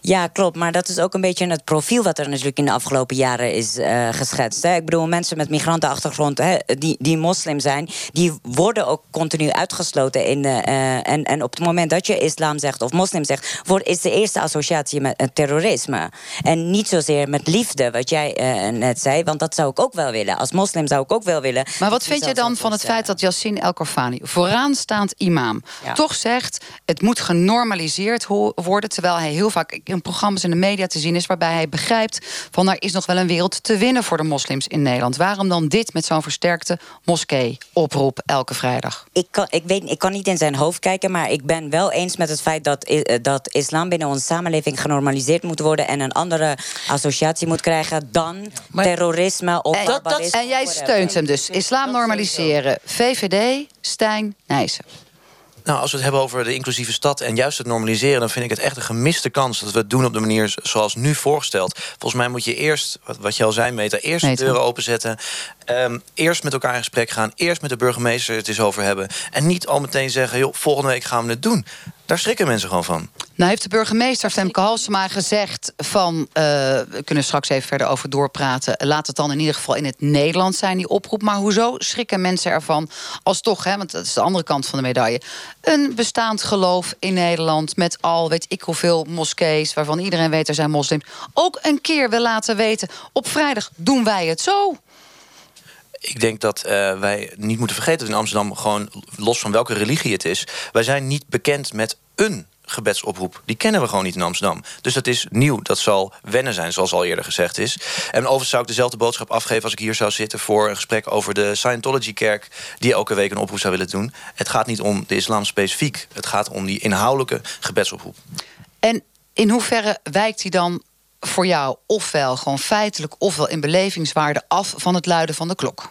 Ja, klopt. Maar dat is ook een beetje het profiel wat er natuurlijk in de afgelopen jaren is eh, geschetst. Hè. Ik bedoel, mensen met migrantenachtergrond hè, die, die moslim zijn, die worden ook continu uitgesloten. In, de, eh, en, en op het moment dat je islam zegt of moslim zegt, wordt, is de eerste associatie met eh, terrorisme. En niet zozeer met liefde, wat jij eh, net zei. Want dat zou ik ook wel willen. Als moslim zou ik ook wel willen. Maar wat vind je dan van het feit dat Yassine El Korfani, vooraanstaand imam, Ja. toch zegt: het moet genormaliseerd worden, terwijl hij heel vaak in programma's in de media te zien is, waarbij hij begrijpt van er is nog wel een wereld te winnen voor de moslims in Nederland. Waarom dan dit met zo'n versterkte moskee-oproep elke vrijdag? ik kan, ik, weet, ik kan niet in zijn hoofd kijken, maar ik ben wel eens met het feit dat, eh, dat islam binnen onze samenleving genormaliseerd moet worden en een andere associatie moet krijgen dan terrorisme of En, barbarisme. en jij steunt hem dus. Islam normaliseren. VVD, Stijn, Nijssen. Nou, als we het hebben over de inclusieve stad en juist het normaliseren, dan vind ik het echt een gemiste kans dat we het doen op de manier zoals nu voorgesteld. Volgens mij moet je eerst, wat, je al zei, Meta, eerst Meta. de deuren openzetten. ehm, eerst met elkaar in gesprek gaan. Eerst met de burgemeester het eens over hebben. En niet al meteen zeggen, joh, volgende week gaan we het doen. Daar schrikken mensen gewoon van. Nou heeft de burgemeester Femke Halsema gezegd van... eh, we kunnen straks even verder over doorpraten... laat het dan in ieder geval in het Nederlands zijn, die oproep. Maar hoezo schrikken mensen ervan als toch... Hè, want dat is de andere kant van de medaille... een bestaand geloof in Nederland... met al weet ik hoeveel moskees... waarvan iedereen weet er zijn moslims... ook een keer wil laten weten... op vrijdag doen wij het zo. Ik denk dat eh, wij niet moeten vergeten dat in Amsterdam, gewoon los van welke religie het is, wij zijn niet bekend met een gebedsoproep. Die kennen we gewoon niet in Amsterdam. Dus dat is nieuw. Dat zal wennen zijn, zoals al eerder gezegd is. En overigens zou ik dezelfde boodschap afgeven als ik hier zou zitten voor een gesprek over de Scientology-kerk, die elke week een oproep zou willen doen. Het gaat niet om de islam specifiek. Het gaat om die inhoudelijke gebedsoproep. En in hoeverre wijkt hij dan voor jou... ofwel gewoon feitelijk ofwel in belevingswaarde af... van het luiden van de klok?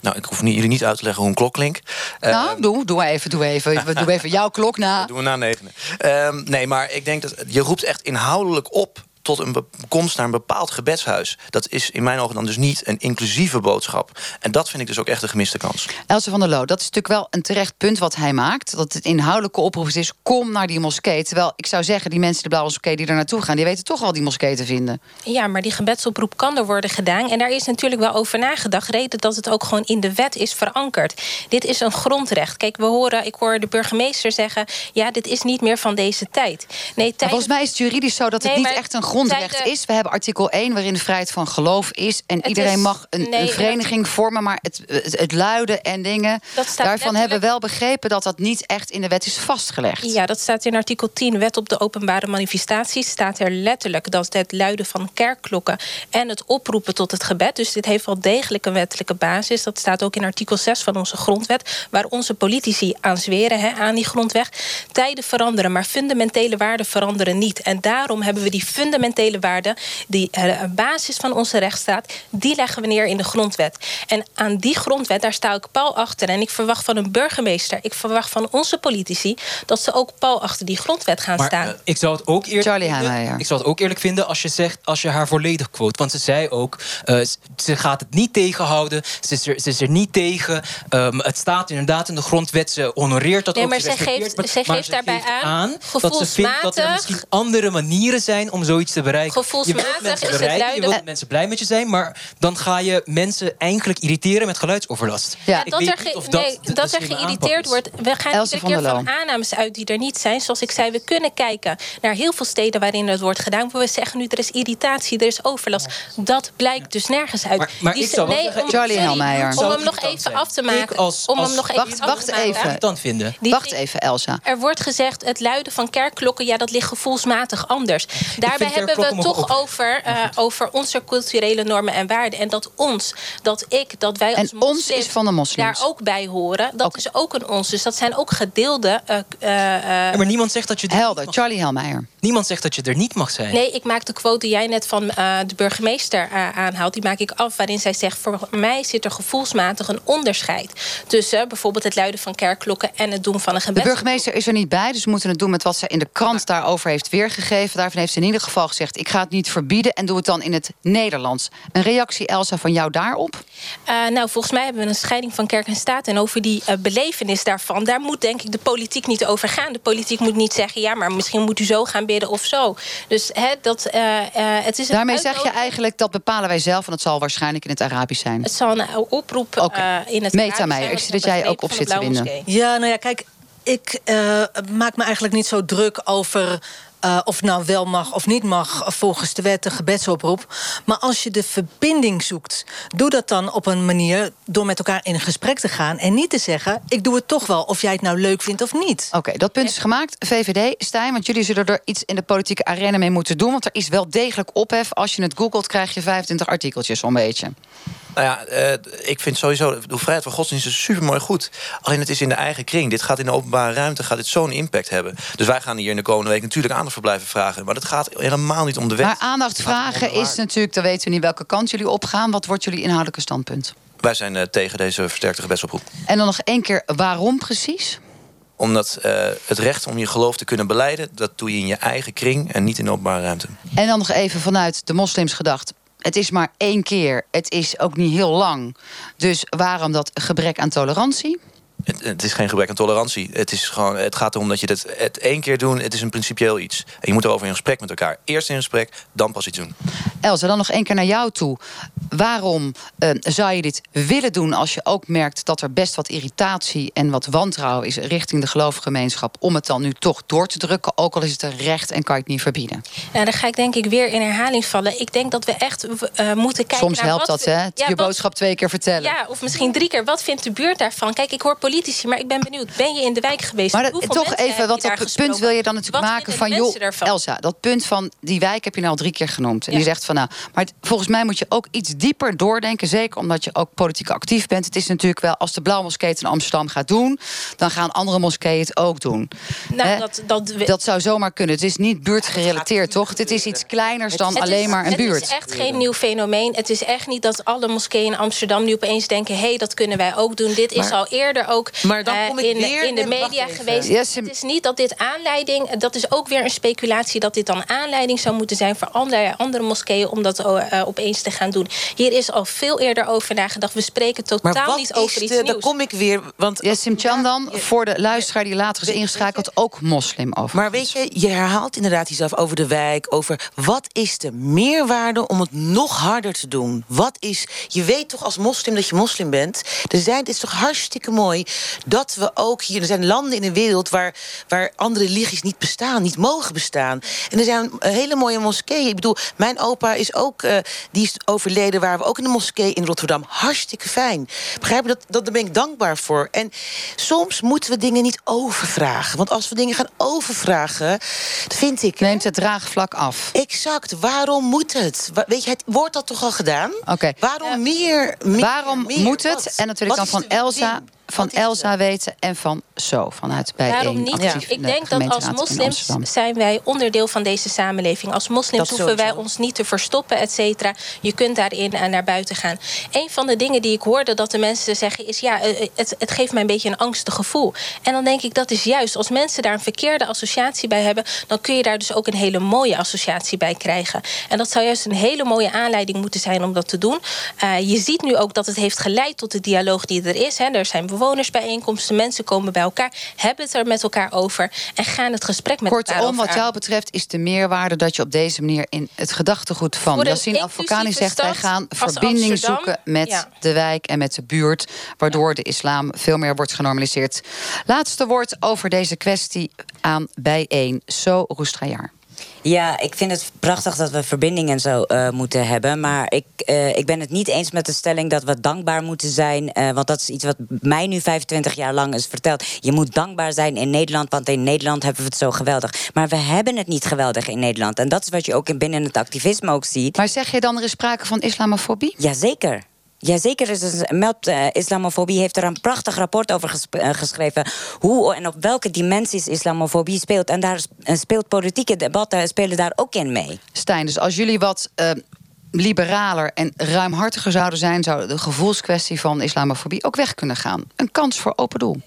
Nou, ik hoef niet, jullie niet uit te leggen hoe een klok klinkt. Nou, doe, doe even, doe even, *laughs* doe even jouw klok na. Doen we na negenen. Ehm, nee, maar ik denk dat je roept echt inhoudelijk op tot een komst naar een bepaald gebedshuis. Dat is in mijn ogen dan dus niet een inclusieve boodschap. En dat vind ik dus ook echt een gemiste kans. Else van der Loo, dat is natuurlijk wel een terecht punt wat hij maakt. Dat het inhoudelijke oproep is: kom naar die moskee. Terwijl ik zou zeggen, die mensen in de blauwe moskee die er naartoe gaan, die weten toch wel die moskee te vinden. Ja, maar die gebedsoproep kan er worden gedaan. En daar is natuurlijk wel over nagedacht. Reden dat het ook gewoon in de wet is verankerd. Dit is een grondrecht. Kijk, we horen, ik hoor de burgemeester zeggen... ja, dit is niet meer van deze tijd. Nee, Maar volgens mij is het juridisch zo dat het Nee, niet echt een grondrecht tijden- is. We hebben artikel 1 waarin de vrijheid van geloof is. En Het iedereen is- mag een, nee, een vereniging vormen. Maar het, het, het luiden en dingen. Daarvan hebben we wel begrepen dat dat niet echt in de wet is vastgelegd. Ja, dat staat in artikel 10, Wet op de Openbare Manifestaties. Staat er letterlijk dat het luiden van kerkklokken en het oproepen tot het gebed. Dus dit heeft wel degelijk een wettelijke basis. Dat staat ook in artikel 6 van onze grondwet, waar onze politici aan zweren hè, aan die grondweg. Tijden veranderen, maar fundamentele waarden veranderen niet. En daarom hebben we die fundamentele waarden, die eh, basis van onze rechtsstaat, die leggen we neer in de grondwet. En aan die grondwet, daar sta ik pal achter. En ik verwacht van een burgemeester, ik verwacht van onze politici, dat ze ook pal achter die grondwet gaan Maar staan. eh, ik zou het ook eerlijk Charlie vinden. Ik zou het ook eerlijk vinden als je zegt als je haar volledig quote. Want ze zei ook, eh, ze gaat het niet tegenhouden. Ze is er, ze is er niet tegen. Ehm, het staat inderdaad in de grondwet. Ze honoreert dat Nee, ook. maar ze geeft- maar geeft ze daarbij geeft aan, dat ze vindt dat er misschien andere manieren zijn om zoiets te bereiken. je Gevoelsmatig wilt mensen is het bereiken, je luiden- wilt dat mensen blij met je zijn, maar dan ga je mensen eigenlijk irriteren met geluidsoverlast. Ja. Ik dat weet er, niet ge- of dat nee, dat er geïrriteerd wordt. We gaan iedere van keer van aannames uit die er niet zijn. Zoals ik zei, we kunnen kijken naar heel veel steden waarin het wordt gedaan. Maar we zeggen nu, er is irritatie, er is overlast. Dat blijkt dus nergens uit. Maar- maar Die ik zou nee, zeggen- om- Charlie Helmeijer. Om hem nog even zijn? af te maken. als- Om als- hem nog Wacht, even af te maken. dan vinden. Die Wacht even, Elsa. Er wordt gezegd, het luiden van kerkklokken, ja, dat ligt gevoelsmatig anders. Daarbij hebben we het mogen toch over, eh, over onze culturele normen en waarden. En dat ons, dat ik, dat wij als En ons is van de moslims. daar ook bij horen. Dat is ook een ons. Dus dat zijn ook gedeelde. eh, eh, eh, Ja, maar niemand zegt dat je er Helder, Charlie Helmeijer. niemand zegt dat je er niet mag zijn. Nee, ik maak de quote die jij net van eh, de burgemeester eh, aanhaalt. Die maak ik af waarin zij zegt... voor mij zit er gevoelsmatig een onderscheid... tussen bijvoorbeeld het luiden van kerkklokken... en het doen van een De gebed. burgemeester is er niet bij, dus we moeten het doen met wat ze in de krant daarover heeft weergegeven. Daarvan heeft ze in ieder geval gezegd: ik ga het niet verbieden en doe het dan in het Nederlands. Een reactie, Elsa, van jou daarop? Eh, nou, volgens mij hebben we een scheiding van kerk en staat. En over die eh, belevenis daarvan, daar moet denk ik de politiek niet over gaan. De politiek moet niet zeggen, ja, maar misschien moet u zo gaan bidden of zo. Dus hè, dat, eh, het is Daarmee zeg je eigenlijk dat bepalen wij zelf en dat zal waarschijnlijk in het Arabisch zijn. Het zal een oproep in het Meta Arabisch Meijer, ik zie dat jij ook op zit te. Moskee. Ja, nou ja, kijk, ik eh, maak me eigenlijk niet zo druk over. Eh, of het nou wel mag of niet mag volgens de wet de gebedsoproep. Maar als je de verbinding zoekt, doe dat dan op een manier door met elkaar in gesprek te gaan. En niet te zeggen: ik doe het toch wel, of jij het nou leuk vindt of niet. Oké, dat punt is gemaakt. VVD, Stijn, want jullie zullen er iets in de politieke arena mee moeten doen. Want er is wel degelijk ophef. Als je het googelt, krijg je 25 artikeltjes zo'n beetje. Nou ja, eh, ik vind sowieso de vrijheid van godsdienst is supermooi goed. Alleen het is in de eigen kring. Dit gaat in de openbare ruimte gaat dit zo'n impact hebben. Dus wij gaan hier in de komende week natuurlijk aandacht voor blijven vragen. Maar dat gaat helemaal niet om de wet. Maar aandacht vragen is natuurlijk, dan weten we niet welke kant jullie opgaan. Wat wordt jullie inhoudelijke standpunt? Wij zijn eh, tegen deze versterkte gebedsoproep. En dan nog één keer, waarom precies? Omdat eh, het recht om je geloof te kunnen beleiden... dat doe je in je eigen kring en niet in de openbare ruimte. En dan nog even vanuit de moslims gedacht. Het is maar één keer. Het is ook niet heel lang. Dus waarom dat gebrek aan tolerantie? Het, is geen gebrek aan tolerantie. Het, is gewoon, het gaat erom dat je het één keer doet. Het is een principieel iets. En je moet erover in gesprek met elkaar. Eerst in gesprek, dan pas iets doen. Elsa, dan nog één keer naar jou toe. Waarom eh, zou je dit willen doen als je ook merkt dat er best wat irritatie en wat wantrouwen is richting de geloofgemeenschap? Om het dan nu toch door te drukken, ook al is het een recht en kan je het niet verbieden. Nou, dan ga ik denk ik weer in herhaling vallen. Ik denk dat we echt eh, moeten kijken Soms naar helpt wat dat, hè? Ja, je wat- boodschap twee keer vertellen. Ja, of misschien drie keer. Wat vindt de buurt daarvan? Kijk, ik hoor politici, maar ik ben benieuwd. Ben je in de wijk geweest? Maar dat, toch even, want daar dat punt wil je dan natuurlijk Wat maken van... joh, daarvan? Elsa, dat punt van die wijk heb je nou al drie keer genoemd. En Ja. je zegt van nou, maar het- volgens mij moet je ook iets dieper doordenken. Zeker omdat je ook politiek actief bent. Het is natuurlijk wel, als de Blauwe Moskee het in Amsterdam gaat doen... dan gaan andere moskeeën het ook doen. Nou, dat, dat, Dat zou zomaar kunnen. Het is niet buurtgerelateerd, toch? Het is iets kleiners dan Het alleen is- maar een Het buurt. is echt geen nieuw fenomeen. Het is echt niet dat alle moskeeën in Amsterdam nu opeens denken: hé, hey, dat kunnen wij ook doen. Dit is Maar- al eerder ook ook Maar dan eh, kom ik in, weer- in de media geweest. Yes, het is niet dat dit aanleiding... Dat is ook weer een speculatie dat dit dan aanleiding zou moeten zijn... voor andere, andere moskeeën om dat eh, opeens te gaan doen. Hier is al veel eerder over nagedacht. We spreken totaal Maar wat niet over is iets de, nieuws. dan kom ik weer, want Yassim Chandan, voor de luisteraar die later is ingeschakeld, ook moslim over. Maar weet je, je herhaalt inderdaad jezelf over de wijk, over wat is de meerwaarde om het nog harder te doen? Wat is, je weet toch als moslim dat je moslim bent. Er zijn, het is toch hartstikke mooi dat we ook hier, er zijn landen in de wereld waar, waar andere religies niet bestaan, niet mogen bestaan. En er zijn eh, hele mooie moskeeën. Ik bedoel, mijn opa is ook, eh, die is overleden, waar we ook in de moskee in Rotterdam. Hartstikke fijn. Begrijp je, dat, dat, daar ben ik dankbaar voor. En soms moeten we dingen niet overvragen. Want als we dingen gaan overvragen, vind ik... Neemt het draagvlak af. Exact. Waarom moet het? Weet je, het wordt dat toch al gedaan? Oké. Waarom meer, meer? Waarom meer? moet het? Wat? En natuurlijk dan van Elsa, ding? Van Elsa weten en van Zo, vanuit bij Waarom niet? actief in Ik de denk dat als moslims zijn wij onderdeel van deze samenleving. Als moslims Dat hoeven wij ons niet te verstoppen, et cetera. Je kunt daarin eh, naar buiten gaan. Een van de dingen die ik hoorde dat de mensen zeggen is... ja, eh, het, het geeft mij een beetje een angstig gevoel. En dan denk ik, dat is juist. Als mensen daar een verkeerde associatie bij hebben... dan kun je daar dus ook een hele mooie associatie bij krijgen. En dat zou juist een hele mooie aanleiding moeten zijn om dat te doen. Eh, je ziet nu ook dat het heeft geleid tot de dialoog die er is. Hè. Er zijn bewonersbijeenkomsten, mensen komen bij elkaar... hebben het er met elkaar over en gaan het gesprek met elkaar Kortom, wat jou betreft is de meerwaarde dat je op deze manier in het gedachtegoed van Yassine inclusieve zegt: wij gaan verbinding Amsterdam, zoeken met ja. de wijk en met de buurt, waardoor de islam veel meer wordt genormaliseerd. Laatste woord over deze kwestie aan bijeen. Zo Roestrajaar. Ja, ik vind het prachtig dat we verbindingen zo eh, moeten hebben. Maar ik, eh, ik ben het niet eens met de stelling dat we dankbaar moeten zijn. eh, want dat is iets wat mij nu 25 jaar lang is verteld. Je moet dankbaar zijn in Nederland, want in Nederland hebben we het zo geweldig. Maar we hebben het niet geweldig in Nederland. En dat is wat je ook in binnen het activisme ook ziet. Maar zeg je dan er is sprake van islamofobie? Jazeker. Jazeker is het meldt eh, islamofobie heeft er een prachtig rapport over eh, geschreven hoe en op welke dimensies islamofobie speelt en daar eh, speelt politieke debatten spelen daar ook in mee. Stijn, dus als jullie wat eh, liberaler en ruimhartiger zouden zijn, zou de gevoelskwestie van islamofobie ook weg kunnen gaan. Een kans voor open doel.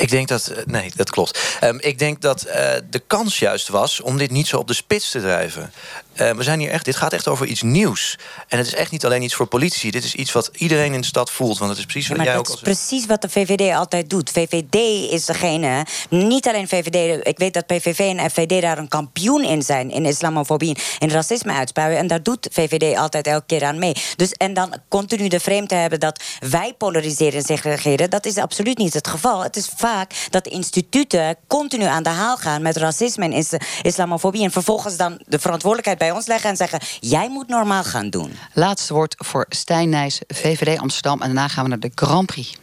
Ik denk dat. Nee, dat klopt. Ehm, ik denk dat eh, de kans juist was om dit niet zo op de spits te drijven. Eh, we zijn hier echt. Dit gaat echt over iets nieuws. En het is echt niet alleen iets voor politici. Dit is iets wat iedereen in de stad voelt. Want het is precies wat jij ook is al zegt. precies wat de VVD altijd doet. VVD is degene, niet alleen VVD... ik weet dat PVV en FVD daar een kampioen in zijn... in islamofobie en racisme uitspuien. En daar doet VVD altijd elke keer aan mee. Dus, en dan continu de frame te hebben dat wij polariseren en segregeren... dat is absoluut niet het geval. Het is vaak dat instituten continu aan de haal gaan... met racisme en is- islamofobie... en vervolgens dan de verantwoordelijkheid bij ons leggen en zeggen... jij moet normaal gaan doen. Laatste woord voor Stijn Nijs, VVD Amsterdam. En daarna gaan we naar de Grand Prix.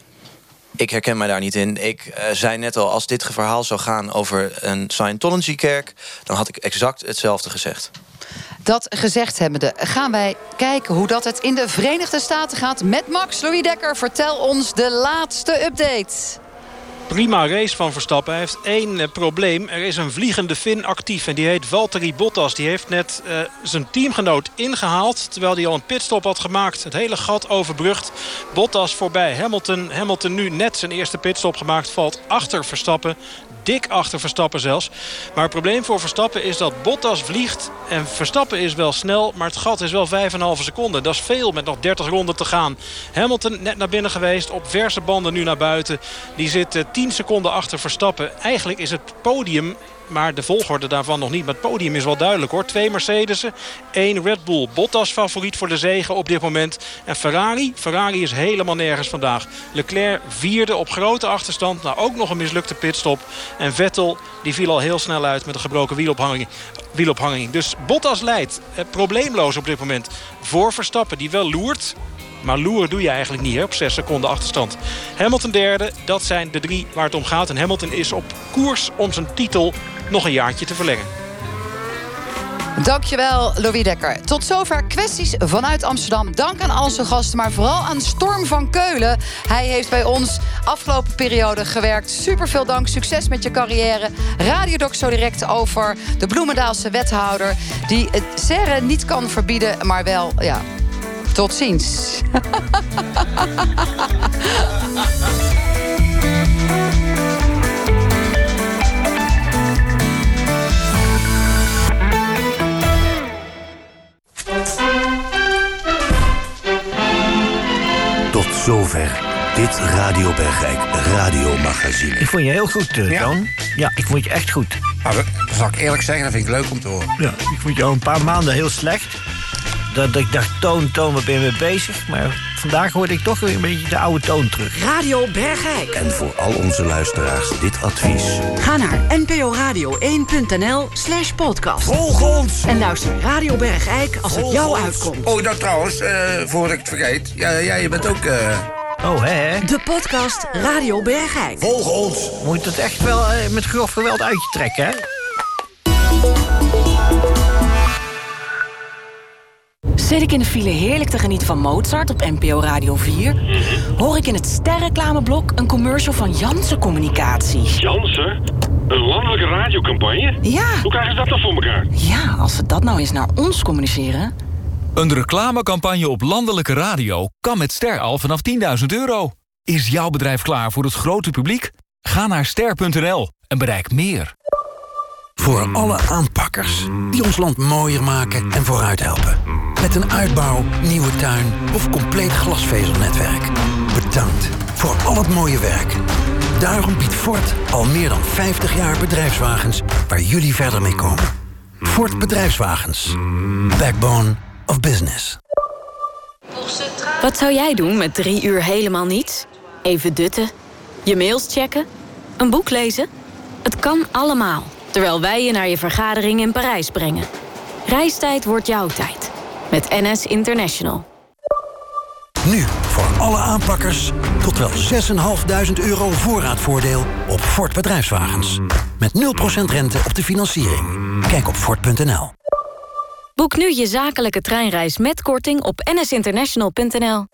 Ik herken mij daar niet in. Ik eh, zei net al, als dit verhaal zou gaan over een Scientology-kerk... dan had ik exact hetzelfde gezegd. Dat gezegd hebbende, gaan wij kijken hoe dat het in de Verenigde Staten gaat met Max Louis Dekker. Vertel ons de laatste update. Prima race van Verstappen. Hij heeft één eh, probleem. Er is een vliegende Fin actief en die heet Valtteri Bottas. Die heeft net eh, zijn teamgenoot ingehaald. Terwijl hij al een pitstop had gemaakt. Het hele gat overbrugd. Bottas voorbij Hamilton. Hamilton nu net zijn eerste pitstop gemaakt. Valt achter Verstappen. Dik achter Verstappen zelfs. Maar het probleem voor Verstappen is dat Bottas vliegt. En Verstappen is wel snel, maar het gat is wel 5,5 seconden. Dat is veel met nog 30 ronden te gaan. Hamilton net naar binnen geweest. Op verse banden nu naar buiten. Die zit eh, 10 seconden achter Verstappen. Eigenlijk is het podium maar de volgorde daarvan nog niet. Maar het podium is wel duidelijk hoor. Twee Mercedes'en, één Red Bull. Bottas favoriet voor de zegen op dit moment. En Ferrari, Ferrari is helemaal nergens vandaag. Leclerc vierde op grote achterstand. Nou ook nog een mislukte pitstop. En Vettel die viel al heel snel uit met een gebroken wielophanging. wielophanging. Dus Bottas leidt eh, probleemloos op dit moment voor Verstappen. Die wel loert. Maar loeren doe je eigenlijk niet hè, op 6 seconden achterstand. Hamilton derde, dat zijn de drie waar het om gaat. En Hamilton is op koers om zijn titel nog een jaartje te verlengen. Dankjewel, Louis Dekker. Tot zover kwesties vanuit Amsterdam. Dank aan al onze gasten, maar vooral aan Storm van Keulen. Hij heeft bij ons afgelopen periode gewerkt. Super veel dank, succes met je carrière. Radiodoc zo direct over de Bloemendaalse wethouder... die het serre niet kan verbieden, maar wel... Ja, Tot ziens. *laughs* zover dit Radio Bergijk radiomagazine. Ik vond je heel goed, uh, Toon. Ja, ik vond je echt goed. Nou, dat zal ik eerlijk zeggen, dat vind ik leuk om te horen. Ja, ik vond je al een paar maanden heel slecht. Dat, dat ik dacht, Toon, Toon, wat ben je mee bezig? Maar vandaag hoorde ik toch weer een beetje de oude toon terug. Radio Bergijk. En voor al onze luisteraars dit advies. Ga naar nporadio1.nl slash podcast. Volg ons! En luister Radio Bergijk als het jou uitkomt. Oh, dat trouwens, uh, voordat ik het vergeet. Ja, jij je bent ook... Uh... Oh, hè? De podcast Radio Bergijk. Volg ons! Moet het echt wel uh, met grof geweld uit je trekken, hè? Zit ik in de file heerlijk te genieten van Mozart op NPO Radio 4? Hoor ik in het sterreclameblok een commercial van Janssen Communicatie? Janssen? Een landelijke radiocampagne? Ja. Hoe krijgen ze dat dan voor elkaar? Ja, als ze dat nou eens naar ons communiceren. Een reclamecampagne op landelijke radio kan met Ster al vanaf 10.000 euro. Is jouw bedrijf klaar voor het grote publiek? Ga naar ster.nl en bereik meer. Voor alle aanpakkers die ons land mooier maken en vooruit helpen. Met een uitbouw, nieuwe tuin of compleet glasvezelnetwerk. Bedankt voor al het mooie werk. Daarom biedt Ford al meer dan 50 jaar bedrijfswagens waar jullie verder mee komen. Ford Bedrijfswagens. Backbone of business. Wat zou jij doen met drie uur helemaal niets? Even dutten? Je mails checken? Een boek lezen? Het kan allemaal, terwijl wij je naar je vergadering in Parijs brengen. Reistijd wordt jouw tijd. Met NS International. Nu voor alle aanpakkers tot wel 6.500 euro voorraadvoordeel op Ford Bedrijfswagens. Met 0% rente op de financiering. Kijk op Ford.nl. Boek nu je zakelijke treinreis met korting op nsinternational.nl.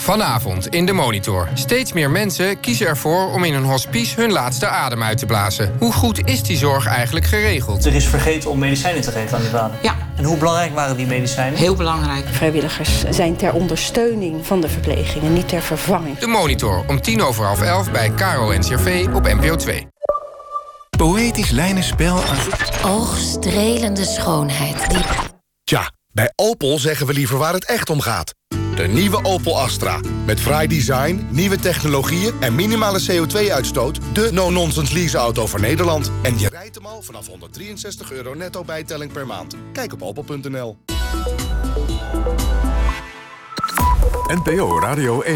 Vanavond in de Monitor. Steeds meer mensen kiezen ervoor om in een hospice hun laatste adem uit te blazen. Hoe goed is die zorg eigenlijk geregeld? Er is vergeten om medicijnen te geven aan die vader. Ja. En hoe belangrijk waren die medicijnen? Heel belangrijk. Vrijwilligers zijn ter ondersteuning van de verpleging en niet ter vervanging. De Monitor om tien over half elf bij Caro NCRV op NPO 2. Poëtisch lijnenspel aan... Oogstrelende schoonheid. Die... Tja, bij Opel zeggen we liever waar het echt om gaat. De nieuwe Opel Astra. Met fraai design, nieuwe technologieën en minimale CO2-uitstoot. De no-nonsense leaseauto voor Nederland. En je rijdt hem al vanaf 163 euro netto bijtelling per maand. Kijk op opel.nl. NPO Radio 1.